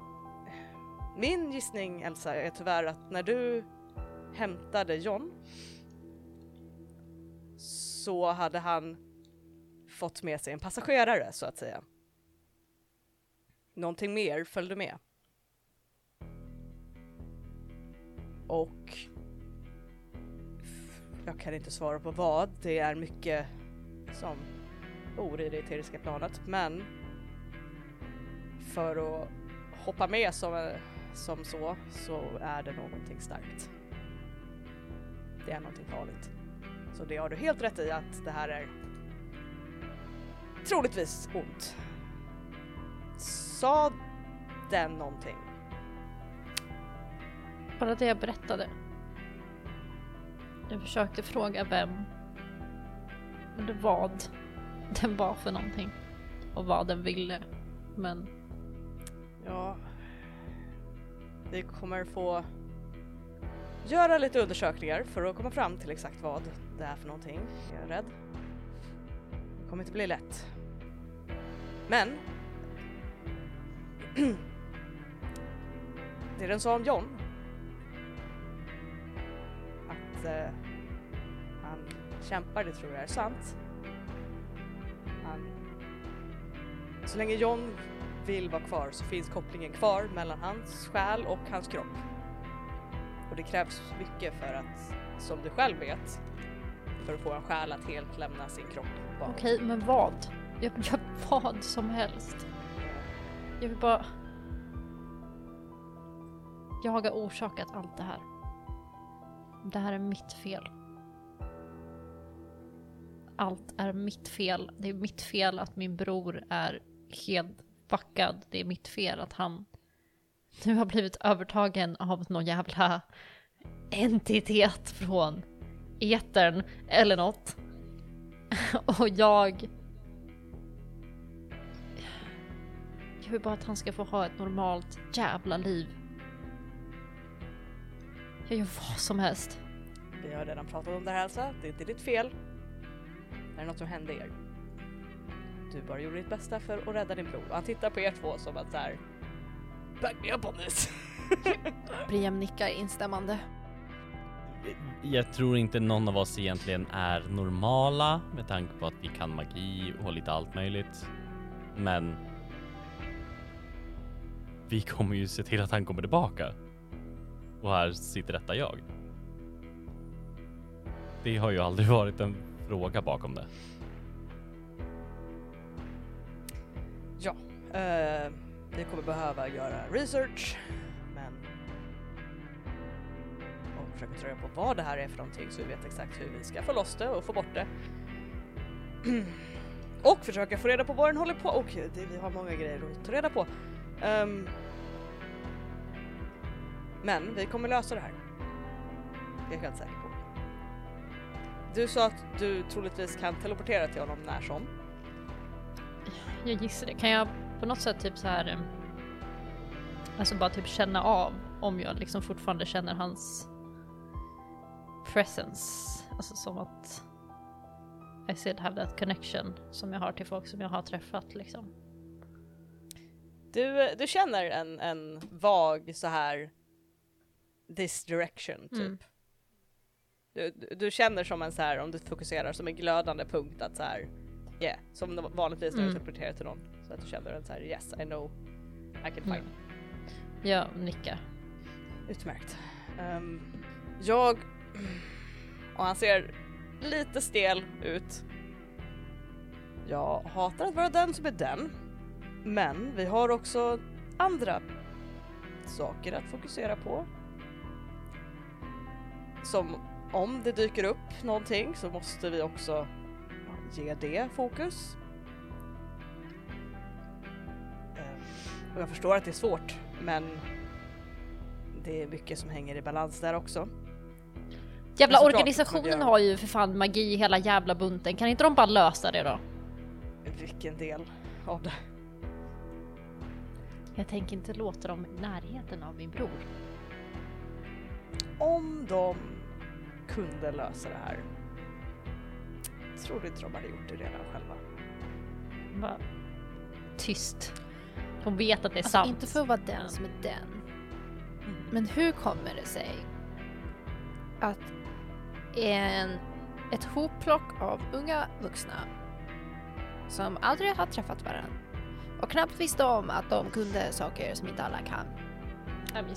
Min gissning Elsa är tyvärr att när du hämtade John så hade han fått med sig en passagerare så att säga. Någonting mer följde med. Och jag kan inte svara på vad, det är mycket som bor i det eteriska planet, men för att hoppa med som, som så, så är det någonting starkt. Det är någonting farligt. Så det har du helt rätt i att det här är troligtvis ont. Sa den någonting?
Bara det jag berättade. Jag försökte fråga vem. Eller vad den var för någonting. Och vad den ville. Men
Ja, vi kommer få göra lite undersökningar för att komma fram till exakt vad det är för någonting. Jag är rädd. Det kommer inte bli lätt. Men det den sa om John att eh, han kämpar, det tror jag är sant. Han, så länge John vill vara kvar så finns kopplingen kvar mellan hans själ och hans kropp. Och det krävs mycket för att, som du själv vet, för att få en själ att helt lämna sin kropp bakom.
okej, men vad? Jag gör vad som helst. Jag vill bara... Jag har orsakat allt det här. Det här är mitt fel. Allt är mitt fel. Det är mitt fel att min bror är helt fuckad. Det är mitt fel att han nu har blivit övertagen av någon jävla entitet från etern eller något. Och jag... Jag vill bara att han ska få ha ett normalt jävla liv. Jag gör vad som helst.
Vi har redan pratat om det här Elsa, det är inte ditt fel. Det är något som hände er. Du bara gjorde ditt bästa för att rädda din bror och han tittar på er två som att såhär Back me up on this!
Briam nickar instämmande.
Jag tror inte någon av oss egentligen är normala med tanke på att vi kan magi och lite allt möjligt. Men vi kommer ju se till att han kommer tillbaka. Och här sitter detta jag. Det har ju aldrig varit en fråga bakom det.
Ja, eh, vi kommer behöva göra research, men och försöka ta reda på vad det här är för någonting så vi vet exakt hur vi ska få loss det och få bort det. och försöka få reda på vad den håller på och det, vi har många grejer att ta reda på. Um, men vi kommer lösa det här. Det är jag helt säker på. Du sa att du troligtvis kan teleportera till honom när som.
Jag gissar det. Kan jag på något sätt typ så här... eh, Alltså bara typ känna av om jag liksom fortfarande känner hans presence. Alltså som att I still have that connection som jag har till folk som jag har träffat liksom.
Du, du känner en, en vag så här this direction typ.
Mm.
Du, du, du känner som en så här om du fokuserar som en glödande punkt att så här yeah, som vanligtvis när du
Mm.
teleporterar till någon. Så att du känner en så här yes I know I can find.
Mm. Jag nickar.
Utmärkt. Ehm, jag och han ser lite stel ut. Jag hatar att vara den som är den. Men vi har också andra saker att fokusera på. Som om det dyker upp någonting så måste vi också ge det fokus. Ehm, Och jag förstår att det är svårt men det är mycket som hänger i balans där också.
Jävla organisationen har ju för fan magi i hela jävla bunten. Kan inte de bara lösa det då?
Vilken del av det?
Jag tänker inte låta dem i närheten av min bror.
Om de kunde lösa det här. Tror du inte de hade gjort det redan själva?
Bara tyst. De vet att det är
Alltså
sant.
inte för att vara den som är den. Men hur kommer det sig att en, ett hopplock av unga vuxna som aldrig har träffat varandra och knappt visste om att de kunde saker som inte alla kan,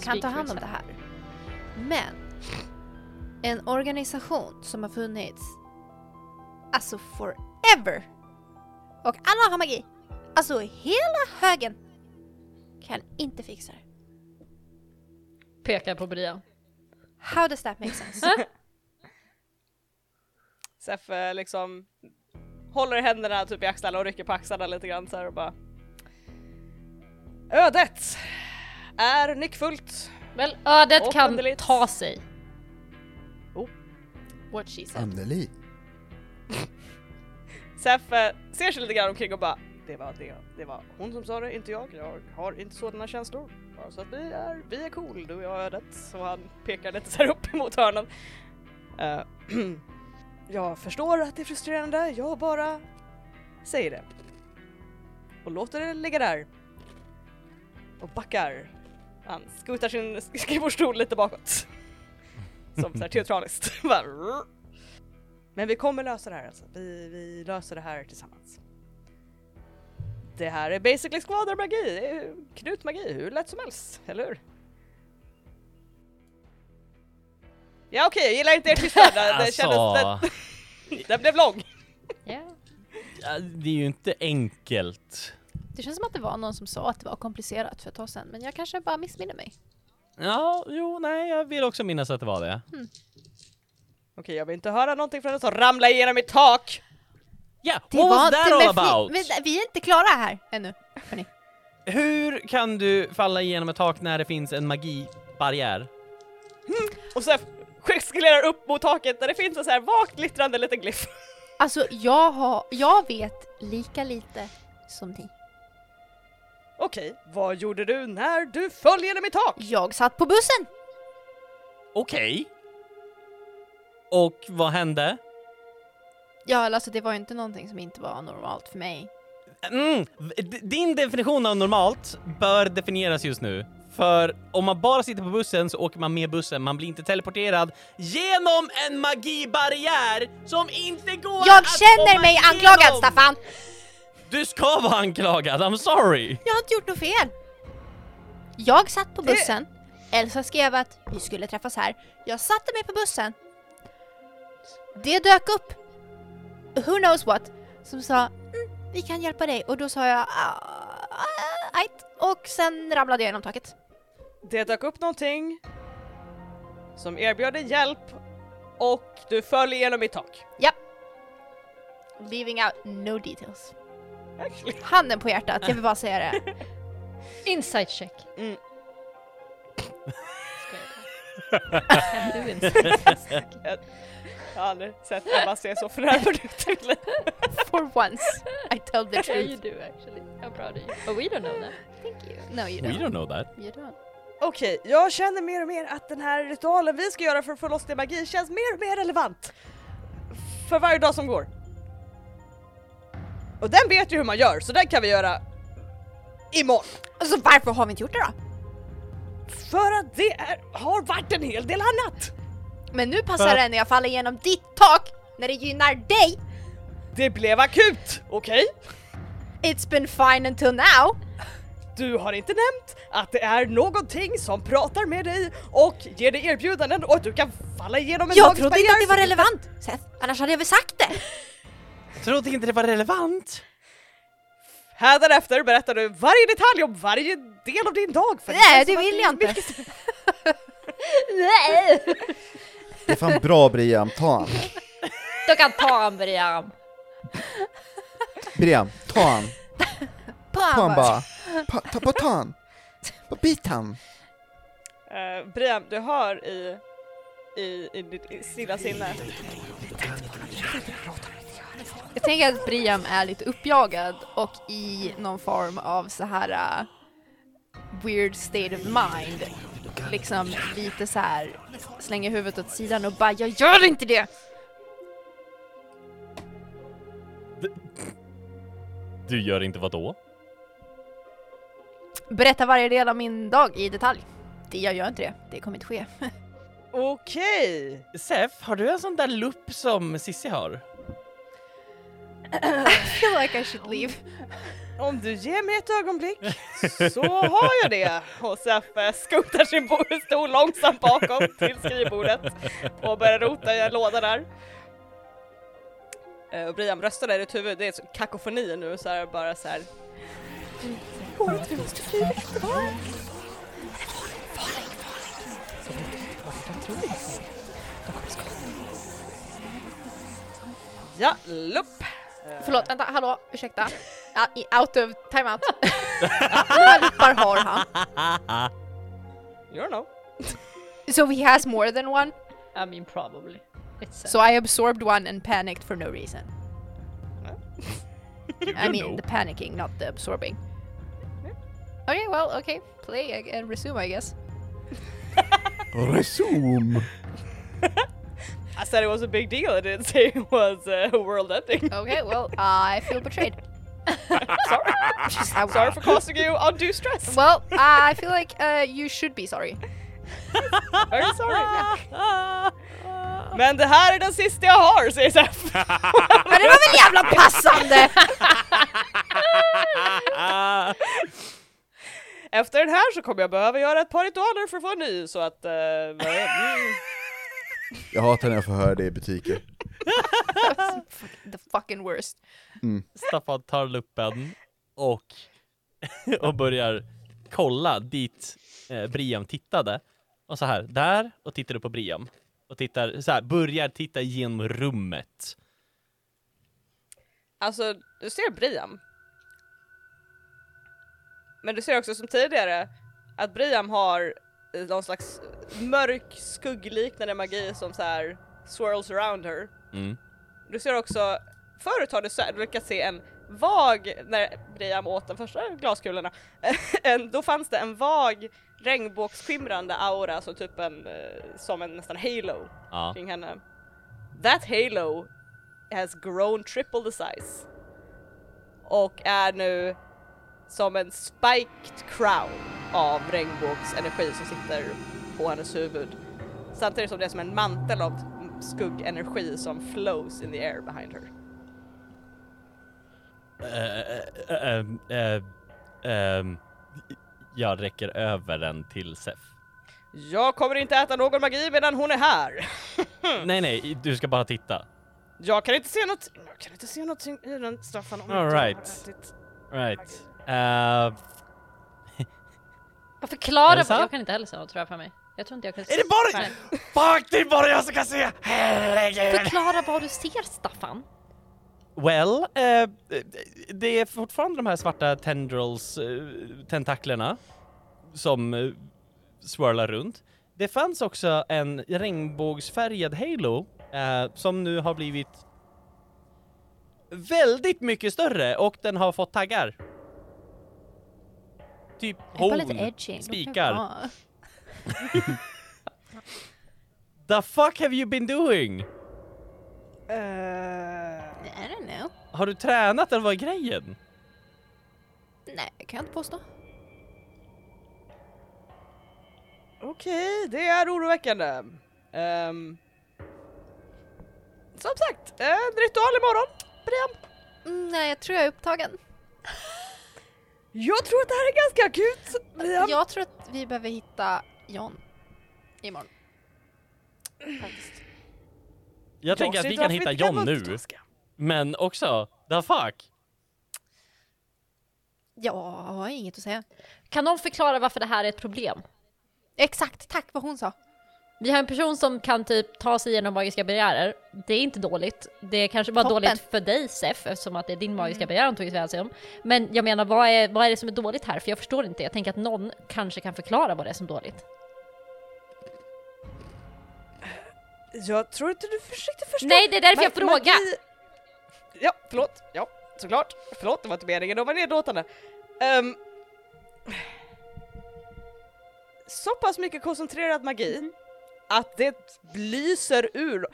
kan ta hand om det här. Men en organisation som har funnits alltså forever och alla har magi, alltså hela högen kan inte fixa det.
Pekar på Brian.
How does that make sense?
Sef eh, liksom håller händerna typ i axlarna och rycker på axlarna lite grann så här och bara Ödet är nyckfullt.
Väl, ödet kan
underligt.
ta sig.
What she said.
Anneli.
Sef ser sig lite grann omkring och bara det var det, det var hon som sa det, inte jag. Jag har inte sådana känslor. Bara så att vi är, vi är cool, du och jag ödet. Så han pekar lite så här upp mot hörnan. Uh, jag förstår att det är frustrerande, jag bara säger det. Och låter det ligga där. Och backar. Han skutar sin skrivbordsstol lite bakåt. Som så här teatraliskt. Men vi kommer lösa det här alltså. Vi, vi löser det här tillsammans. Det här är basically skvadermagi, knutmagi, hur lätt som helst, eller hur? Ja okej, jag gillar inte er tystnad, det, det kändes...
Alltså,
Den, den blev lång.
Ja.
ja, det är ju inte enkelt.
Det känns som att det var någon som sa att det var komplicerat för ett tag sedan, men jag kanske bara missminner mig.
Ja, jo, nej, jag vill också minnas att det var det.
Okej, jag vill inte höra någonting från den som ramlar igenom mitt tak!
Ja,
Det
what was that all about?
Men vi är inte klara här ännu. Hörni.
Hur kan du falla igenom ett tak när det finns en magibarriär?
Och så gestikulerar upp mot taket där det finns en så här vagt glittrande liten glyff.
Alltså jag, har, jag vet lika lite som ni.
Okej, vad gjorde du när du föll genom mitt tak?
Jag satt på bussen!
Okej. Och vad hände?
Ja, alltså det var ju inte någonting som inte var normalt för mig.
Mm, din definition av normalt bör definieras just nu. För om man bara sitter på bussen så åker man med bussen, man blir inte teleporterad genom en magibarriär som inte går
Jag
att
känner mig
igenom.
anklagad Staffan!
Du ska vara anklagad, I'm sorry!
Jag har inte gjort något fel! Jag satt på bussen, Elsa skrev att vi skulle träffas här. Jag satte mig på bussen. Det dök upp, who knows what, som sa mm, vi kan hjälpa dig och då sa jag ah, ah, ajt. och sen ramlade jag genom taket.
Det dök upp någonting som erbjöd dig hjälp och du föll igenom mitt tak.
Leaving out no details.
Actually.
Handen på hjärtat, jag vill bara säga det.
Insight check.
Mm.
Kan du?
Jag har aldrig sett Emma se så förnärmad ut.
For once, I tell the
Yeah, you
truth.
do actually. I'm proud of you. But we don't know that.
Thank you. No you
We
don't.
don't know that.
You don't.
Okej, jag känner mer och mer att den här ritualen vi ska göra för att få loss din magi känns mer och mer relevant. För varje dag som går. Och den vet ju hur man gör, så den kan vi göra imorgon.
Alltså varför har vi inte gjort det då?
För att det är, har varit en hel del annat.
Men nu passar det när jag faller igenom ditt tak när det gynnar dig.
Det blev akut, okej?
It's been fine until now.
Du har inte nämnt att det är någonting som pratar med dig och ger dig erbjudanden och att du kan falla igenom en
Jag trodde inte att det var relevant, Seth. Annars hade jag väl sagt det.
Trodde inte det var relevant?
Hädanefter berättar du varje detalj om varje del av din dag. För
Nej,
känns
det vill
är
jag inte.
mycket-
Det är fan bra Briam, ta han.
Du kan ta en Brian.
Briam, ta han. Ta han bara. Pa, ta, bara ta han. Bara bit han.
Uh, Brian, du hör i, i, i ditt stilla sinne.
Jag tänker att Briam är lite uppjagad och i någon form av så här uh, weird state of mind. Liksom lite så här slänger huvudet åt sidan och bara jag gör inte det!
Du gör inte vad då?
Berätta varje del av min dag i detalj. Det jag gör inte det, det kommer inte ske.
Okej!
Sef, har du en sån där lupp som Sissi har?
I feel like I should leave.
Om du ger mig ett ögonblick så har jag det. Och Seff skuttar sin stol långsamt bakom till skrivbordet och börjar rota i en låda där. Eh, och Brian röstar där i ditt huvud, det är så kakofoni nu så här bara så här. Vi måste fly. Ja, lupp.
Förlåt, vänta, hallå, ursäkta. Ja, out of timeout. Hur många har han?
You don't know.
So he has more than one?
I mean probably. It's
So I absorbed one and panicked for no reason. I mean
know.
the panicking, not the absorbing. Okay, well, okay. Play ag- and resume, I guess.
Resume!
I said it was a big deal. I didn't say it was uh, world ending.
Okay, well, I feel betrayed.
sorry.
I'm
sorry for causing you undue stress.
Well, I feel like uh, you should be sorry.
Very sorry. Men det här är den sista jag har, säger Seff.
Men det var väl jävla passande!
Efter den här så kommer jag behöva göra ett par ritualer för att få en ny, så att... Uh.
Jag hatar när jag får höra det i butiker.
the fucking worst.
Staffan tar luppen och, och börjar kolla dit eh, Briam tittade. Och så här, där, och tittar du på Briam. Och tittar, så här, börjar titta igenom rummet.
Alltså, du ser Briam. Men du ser också som tidigare att Briam har någon slags mörk skuggliknande magi som så här swirls around her.
Mm.
Du ser också, förut har du, så, du lyckats se en vag, när Briam åt de första glaskulorna, en, då fanns det en vag regnbågsskimrande aura som typ en, eh, som en nästan halo
Ja.
kring henne. That halo has grown triple the size. Och är nu som en spiked crown av regnbågsenergi som sitter på hennes huvud. Samtidigt som det är som en mantel av skuggenergi som flows in the air behind her.
Eh, eh, ehm, jag räcker över den till Sef.
Jag kommer inte äta någon magi medan hon är här.
Nej, nej, du ska bara titta.
Jag kan inte se något, jag kan inte se någonting i den Staffan om
All
jag har
right.
ätit.
Right. Det
vad-
sant?
Jag kan inte heller se något tror jag för mig. Jag tror inte jag kan
Är det bara-
Nej.
fuck, det är bara jag som kan se! Herregud!
Förklara vad du ser Staffan.
Well, eh, det är fortfarande de här svarta tendrils, eh, tentaklerna som eh, swirlar runt. Det fanns också en regnbågsfärgad halo eh, som nu har blivit väldigt mycket större och den har fått taggar. Typ horn, spikar. The fuck have you been doing?
Eh,
I don't know.
Har du tränat eller vad är grejen?
Nej, kan jag inte påstå.
Okej, det är oroväckande. Ehm, som sagt, en ritual imorgon. Brian.
Mm, nej, jag tror jag är upptagen.
Jag tror att det här är ganska akut. Brian.
Jag tror att vi behöver hitta John imorgon. Faktiskt.
Jag tänker att vi kan hitta
inte kan
John nu, men också, the fuck?
Jag har inget att säga.
Kan någon förklara varför det här är ett problem?
Exakt, tack vad hon sa.
Vi har en person som kan typ ta sig igenom magiska barriärer. Det är inte dåligt. Det är kanske bara
Toppen.
dåligt för dig Sef eftersom att det är din magiska barriär hon tog sig om. Men jag menar vad är, vad är det som är dåligt här? För jag förstår inte. Jag tänker att någon kanske kan förklara vad det är som är dåligt.
Jag tror inte du försökte förstå.
Nej det är därför jag frågar!
Ja, förlåt. Ja, såklart. Förlåt, det var inte meningen att vara nedlåtande. Ehm, så pass mycket koncentrerad magi att det lyser ur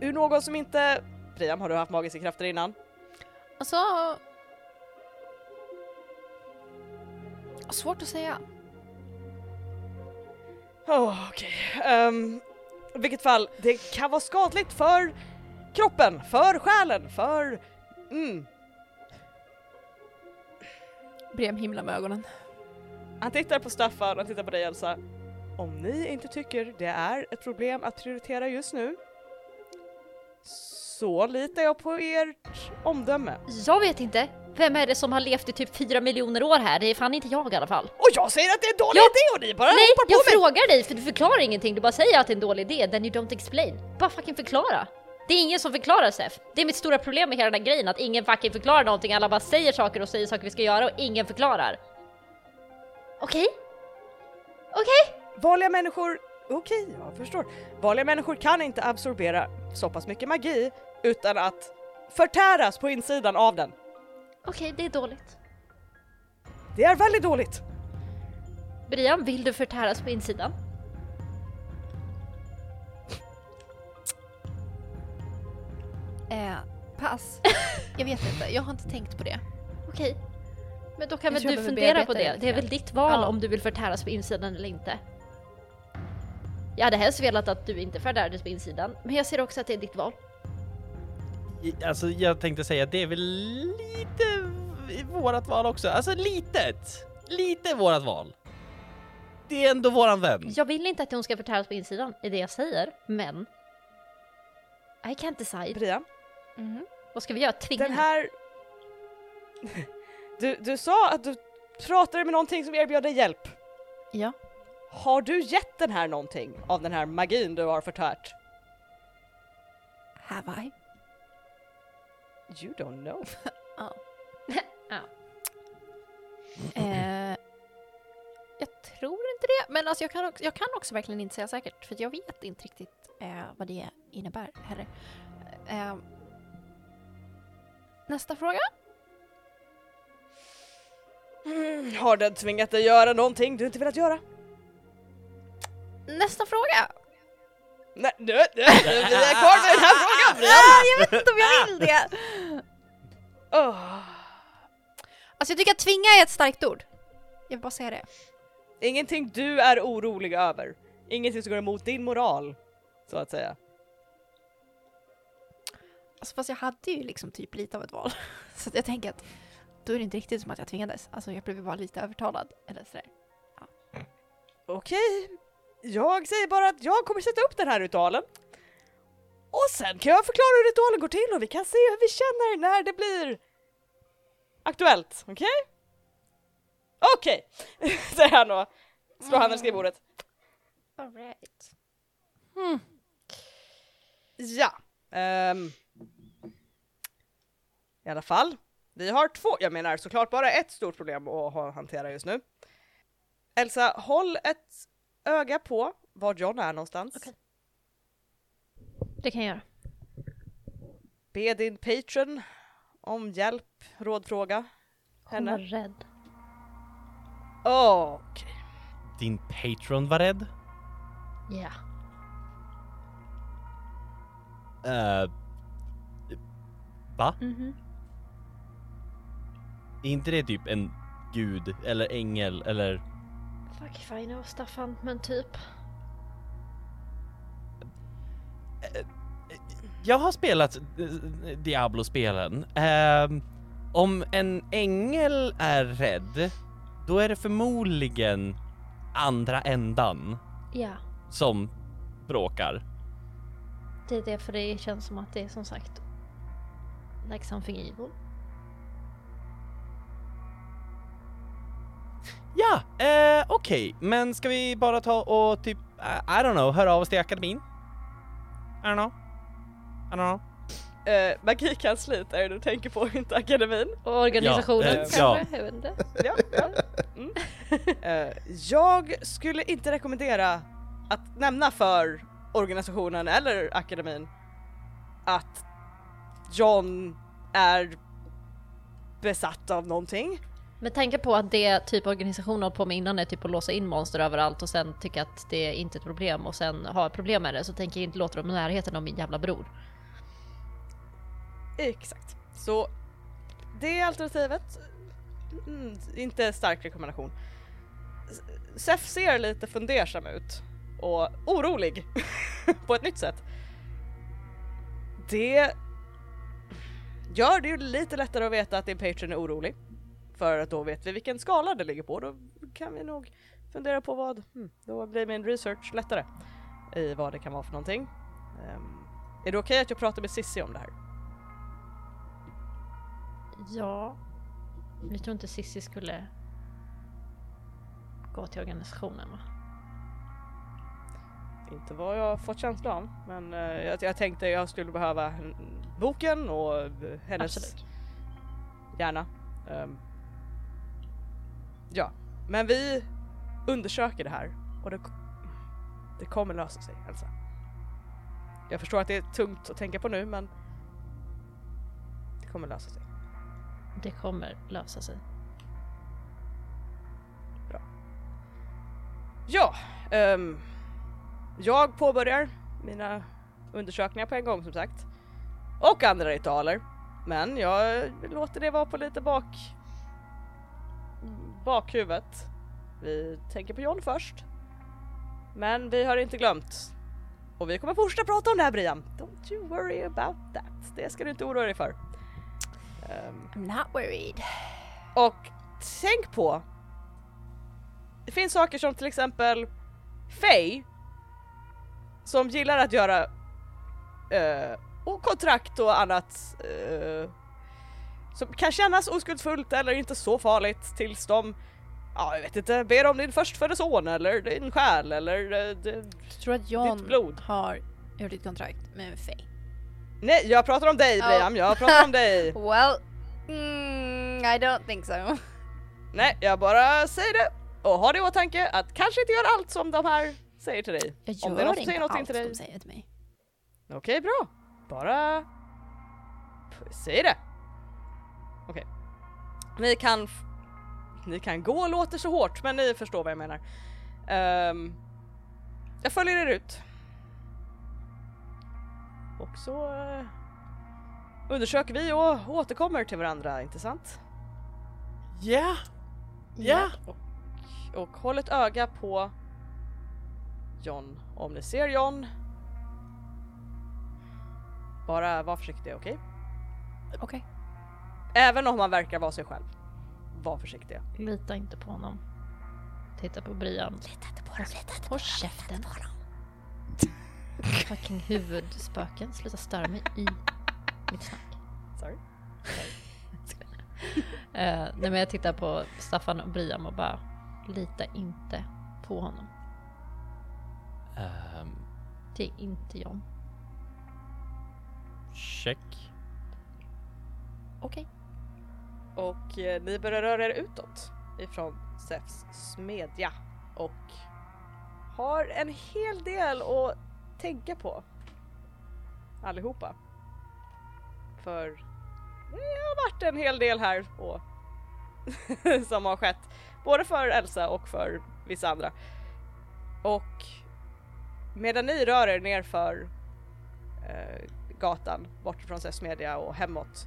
ur någon som inte... Priam, har du haft magiska krafter innan?
Alltså... Svårt att säga.
Oh, Okej, Ehm, i vilket fall, det kan vara skadligt för kroppen, för själen, för... Mm.
Brem himla med ögonen.
Han tittar på Staffan, han tittar på dig Elsa. Om ni inte tycker det är ett problem att prioritera just nu så litar jag på ert omdöme.
Jag vet inte. Vem är det som har levt i typ fyra miljoner år här? Det är fan inte jag i alla fall.
Och jag säger att det är en dålig
Ja.
idé och ni bara
Nej,
hoppar på
jag
mig!
frågar dig för du förklarar ingenting. Du bara säger att det är en dålig idé, then you don't explain. Bara fucking förklara. Det är ingen som förklarar Sef. Det är mitt stora problem med hela den här grejen, att ingen fucking förklarar någonting. Alla bara säger saker och säger saker vi ska göra och ingen förklarar. Okej? Okej?
Vanliga människor, okej jag förstår. Vanliga människor kan inte absorbera så pass mycket magi utan att förtäras på insidan av den.
Okej, det är dåligt.
Det är väldigt dåligt.
Brian, vill du förtäras på insidan?
Eh, pass. Jag vet inte, jag har inte tänkt på det.
Okej. Men då kan
Jag
väl
tror
du
jag behöver
fundera på
bearbeta
det.
det
Det är
lite
väl ditt val
Ja.
om du vill förtäras på insidan eller inte. Jag hade helst velat att du inte förtärades på insidan, men jag ser också att det är ditt val.
I- Alltså jag tänkte säga att det är väl lite i vårat val också. Alltså litet. Lite vårat val. Det är ändå våran vän.
Jag vill inte att hon ska förtäras på insidan, är det jag säger, men... I can't decide.
Brian,
Mhm.
Vad ska vi göra? Tvinga
den här... Du, du sa att du pratade med någonting som erbjöd dig hjälp.
Ja.
Har du gett den här någonting av den här magin du har förtärt?
Have I?
You don't know.
Ja.
Eh, jag tror inte det, men alltså jag, kan också, jag kan också verkligen inte säga säkert för jag vet inte riktigt eh, vad det innebär heller. Eh, nästa fråga?
Mm, har den tvingat dig göra någonting du inte velat göra?
Nästa fråga!
Nej, nu, nu, vi är kvar med den här frågan!
Ah, jag vet inte om jag vill det!
Åh,
Alltså jag tycker att tvinga är ett starkt ord. Jag vill bara säga det.
Ingenting du är orolig över. Ingenting som går emot din moral, så att säga.
Alltså fast jag hade ju liksom typ lite av ett val. Så jag tänker att då är det inte riktigt som att jag tvingades. Alltså jag blev bara lite övertalad. Eller sådär.
Okej, jag säger bara att jag kommer sätta upp den här ritualen. Och sen kan jag förklara hur ritualen går till och vi kan se hur vi känner när det blir aktuellt, okej? Okej, säger han och slår handen i skrivbordet.
Alright.
Ja. ehm. I alla fall, vi har två, jag menar såklart bara ett stort problem att ha- hantera just nu. Elsa, håll ett öga på var John är någonstans.
Okej. Det kan jag göra.
Be din patron om hjälp, rådfråga
Hon
henne.
var rädd.
Okej.
Din patron var rädd?
Ja.
Uh, va?
Mhm.
Är inte det typ en gud eller ängel eller?
Fuck if I know Staffan, men typ.
Jag har spelat eh, Diablo-spelen. Ehm, om en ängel är rädd, då är det förmodligen andra ändan
Ja.
som bråkar.
Det är det för det känns som att det är som sagt like something evil.
Ja, eh, okej, men ska vi bara ta och typ, eh, I don't know, höra av oss till akademin? I don't know. I don't know.
Uh, magikansliet är det du tänker på, inte akademin.
Och organisationen
Ja, eh,
kanske?
ja.
Jag vet inte.
Ja, ja. Mm. Eh, jag skulle inte rekommendera att nämna för organisationen eller akademin att John är besatt av någonting.
Med tanke på att det typ organisationen håller på med innan är typ att låsa in monster överallt och sen tycka att det är inte ett problem och sen ha problem med det så tänker jag inte låta dem i närheten av min jävla bror.
Exakt. Så det alternativet, mm, inte stark rekommendation. S- Sef ser lite fundersam ut och orolig på ett nytt sätt. Det gör det ju lite lättare att veta att din patron är orolig. För att då vet vi vilken skala det ligger på. Då kan vi nog fundera på vad, hmm, då blir min research lättare i vad det kan vara för någonting. Ehm, är det okej att jag pratar med Sissi om det här?
Ja. Vi tror inte Sissi skulle gå till organisationen va?
Inte vad jag fått känsla av, men eh, jag, jag tänkte jag skulle behöva boken och hennes
Absolut.
Gärna. Ehm, ja, men vi undersöker det här och det, det kommer lösa sig, Elsa. Jag förstår att det är tungt att tänka på nu, men det kommer lösa sig.
Det kommer lösa sig.
Ja, ehm, jag påbörjar mina undersökningar på en gång som sagt. Och andra ritualer. Men jag låter det vara på lite bak... bakhuvudet. Vi tänker på John först. Men vi har inte glömt. Och vi kommer fortsätta prata om det här Brian. Don't you worry about that. Det ska du inte oroa dig för. Ehm,
I'm not worried.
och tänk på. Det finns saker som till exempel Faye. Som gillar att göra eh, och kontrakt och annat. eh, som kan kännas oskuldsfullt eller inte så farligt tills de, ja jag vet inte, ber om din förstfödde son eller din själ eller eh,
Jag tror att John
Ditt blod.
har gjort ett kontrakt med Faye.
Nej jag pratar om dig
Ja.
Brian, jag pratar om dig.
Well, mm, I don't think so.
Nej jag bara säger det och ha det i åtanke att kanske inte gör allt som de här säger till dig.
Jag
Om det är någon
gör
som säger
inte
någonting
allt
till dig.
de säger till mig.
Okej, bra. Bara... Säg det. Ni kan... Ni kan gå låter så hårt, men ni förstår vad jag menar. Ehm, jag följer er ut. Och så eh, undersöker vi och återkommer till varandra, inte sant?
Ja! Ja!
Och, och håll ett öga på John. Om ni ser John, bara var försiktiga, okej?
Okej.
Även om han verkar vara sig själv. Var försiktiga.
Lita inte på honom. Titta på Brian.
Lita inte på dem, lita inte
Håll käften. Fucking huvudspöken. Sluta störa mig i mitt snack.
Sorry.
Eh, nej men jag tittar på Staffan och Brian och bara lita inte på honom.
Ehm,
Det är inte John.
check.
Okej.
Och eh, ni börjar röra er utåt ifrån Zephs smedja och har en hel del att tänka på. Allihopa. För det har varit en hel del här och som har skett. Både för Elsa och för vissa andra. Och medan ni rör er nerför eh, gatan bort från Zephs smedja och hemåt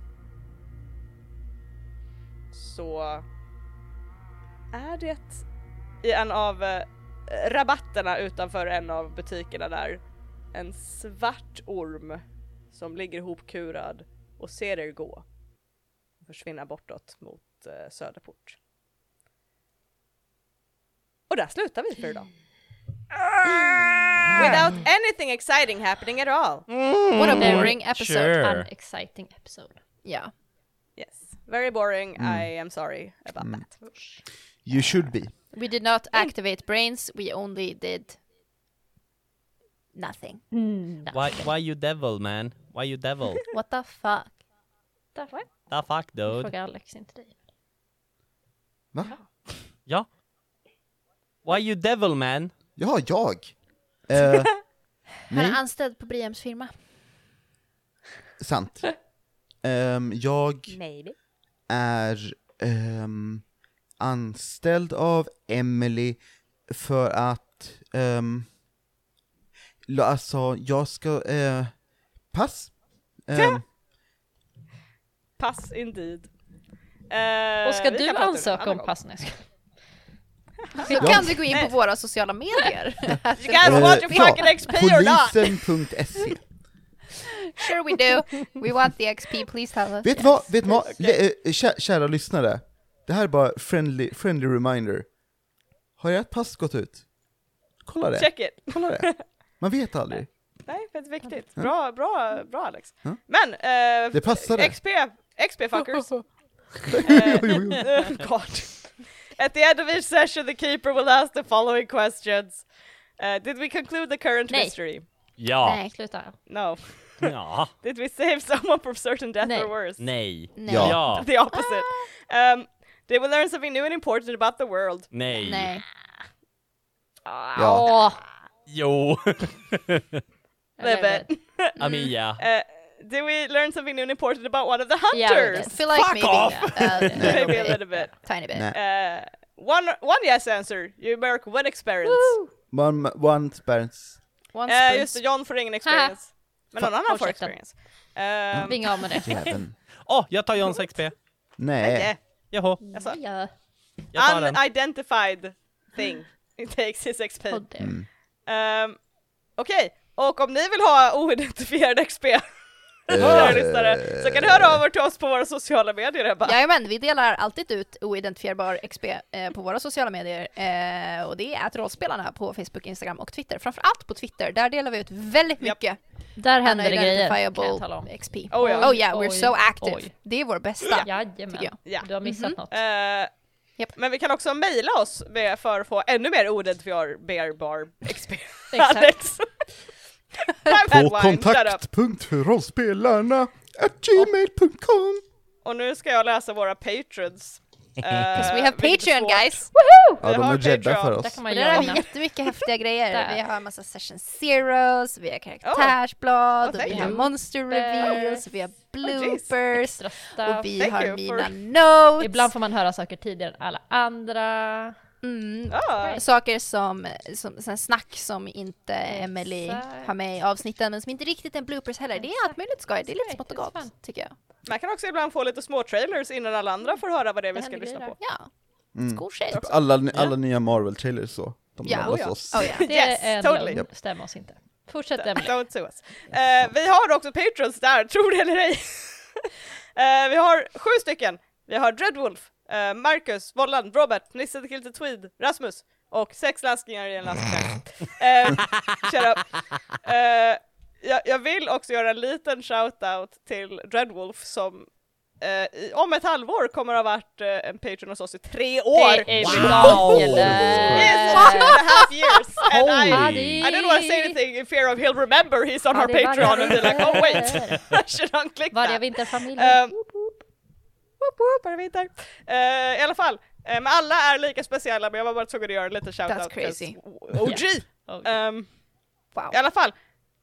så är det i en av eh, rabatterna utanför en av butikerna där en svart orm som ligger ihopkurad och ser er gå och försvinna bortåt mot eh, Söderport. Och där slutar vi för idag. Without anything exciting happening at all.
What a boring episode.
Sure.
An exciting episode.
Ja.
Very boring. I am sorry about that.
You should be.
We did not activate brains, we only did nothing.
Why, why you devil man? Why you devil?
What the fuck?
Därför
The fuck dude?
frågar Alex inte dig.
Va?
Ja. Why you devil man?
Jaha, jag? Eh,
Han är anställd på Briams firma.
sant. Ehm, jag
Maybe.
Är ehm, anställd av Emily för att, um, alltså jag ska, eh, pass. Ehm,
Pass indeed. Eh,
Och ska du ansöka om pass? Nej, skojar.
Så
Ja.
kan du gå in på våra sociala medier.
You guys
eh,
want your fucking XP or not?
Polisen.se
Sure we do. We want the XP, please tell us.
Vet du vad, vet vad? Eh, kä- kära lyssnare, det här är bara friendly, friendly reminder. Har ert pass gått ut? Kolla det,
Check it!
kolla det. Man vet aldrig.
Nej, väldigt viktigt. Bra, bra, bra Alex.
Ja.
Men, eh,
Det passade.
XP, XP fuckers. Uh, God. At the end of each session, the keeper will ask the following questions. Uh, did we conclude the current
Nej.
mystery?
Ja.
Nej, sluta.
No.
Ja.
Did we save someone from certain death
Nej.
or worse?
Nej.
Nej.
Ja.
Ja.
The opposite. Um, did we learn something new and important about the world?
Nej.
Nej.
Ja.
Åh!
Jo.
Little bit.
Amiya.
Uh, did we learn something new and important about one of the
Yeah,
hunters?
I feel like
Fuck
maybe
off!
a little
Maybe a
bit,
little bit.
tiny bit.
Nej.
Uh, one one yes answer. You mark one experience.
One, one experience.
One
Uh,
sprint.
just John får ingen experience. Men någon annan får experience. Um,
Vinga av med det.
Åh, jag tar Johns XP.
Nej.
Jaha,
Alltså,
Ja,
jag tar den.
unidentified thing takes his XP.
Mm.
Um, Okej, och om ni vill ha oidentifierad XP, lyssnare, så kan ni höra av er till oss på våra sociala medier Ebba.
Jajamän, vi delar alltid ut oidentifierbar XP eh, på våra sociala medier eh, och det är att rollspelarna på Facebook, Instagram och Twitter. Framförallt på Twitter, där delar vi ut väldigt mycket
Där händer det grejer, kan jag tala
unidentifiable
om.
XP.
Oh ja.
Oh yeah, we're
Oj,
so active.
oj.
Det är vår bästa.
Jajamän.
jag.
Ja.
Du har missat
Mhm.
något.
Eh,
Japp.
Men vi kan också mejla oss med, för att få ännu mer oidentifierbar XP.
Exakt.
Alex.
På kontakt.rollspelarna gmail.com
Och nu ska jag läsa våra patrons.
Because we have Patreon guys!
Ja,
Vi
de
har
är
Patreon.
för
Där
oss.
kan
Och
man
där har vi jättemycket häftiga grejer.
Där.
Vi har en massa session zeros, vi har karaktärsblad,
Oh,
vi har monster reveals, vi har bloopers,
stuff.
och vi
Thank
har
you
mina
for-
notes.
Ibland får man höra saker tidigare än alla andra.
Mm.
Ah,
Saker som, som sen snack som inte Emily
Exakt.
har med i avsnitten men som inte riktigt är bloopers heller. Det är allt möjligt skoj, det är lite
Exakt,
smått och gott tycker jag.
man kan också ibland få lite små trailers innan alla andra får höra vad det är vi ska lyssna på.
Ja,
Mm.
cool shit.
Typ alla, alla nya Marvel-trailers så. De
Ja.
lämnas
Oh ja.
oss.
Oh, ja.
Det
Yes,
är en
totally.
lögn. Stäm oss inte. Fortsätt Emily.
Don't sue us. Eh, vi har också patrons där, tror det eller ej. Eh, vi har sju stycken. Vi har Dreadwolf, uh, Marcus, Vollan, Robert, Nisse the Kilted Tweed, Rasmus och sex läskningar i en läskklass. uh, shut up. Eh, jag, jag vill också göra en liten shout-out till Dreadwolf som eh, i, om ett halvår kommer att ha varit eh, en patron hos oss i tre år.
Det är
Wow.
Daniel!
two and a half years and I,
Holy.
I don't want to say anything in fear of he'll remember he's on our Patreon and be like oh wait, I should unclick
Varje
that.
vinterfamilj.
Um, Woop woop, är vinter? Eh, I alla fall, eh, men alla är lika speciella men jag var bara tvungen att göra en liten
That's
shoutout.
crazy.
OG!
Oh,
Ehm,
Wow.
I alla fall,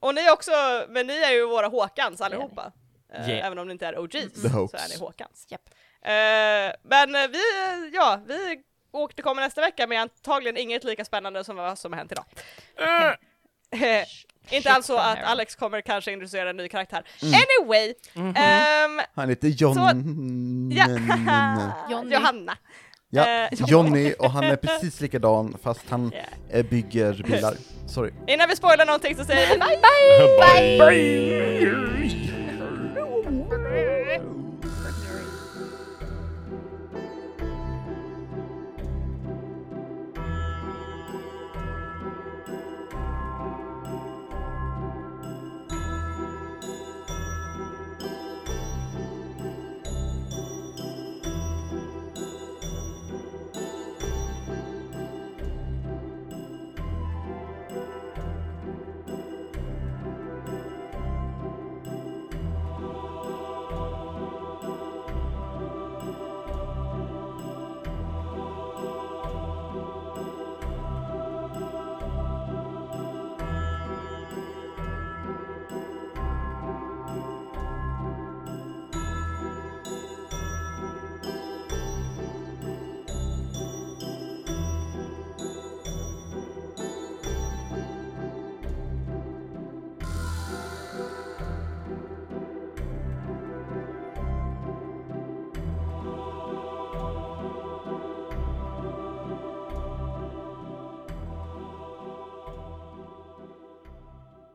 och ni också, men ni är ju våra Håkans allihopa. Eh,
Yeah.
Även om ni inte är OGs
The
så är ni Håkans.
Japp.
Eh, men vi, ja, vi återkommer nästa vecka med antagligen inget lika spännande som vad som har hänt idag. Eh, inte alls så att. Alex kommer kanske introducera en ny karaktär.
Mm.
Anyway! ehm,
Han heter John...
ja,
Johnny.
Johanna.
Ja,
Eh,
Johnny och han är precis likadan fast han
Yeah.
bygger bilar. Sorry.
Innan vi spoilar någonting så säger vi bye!
Bye! Bye!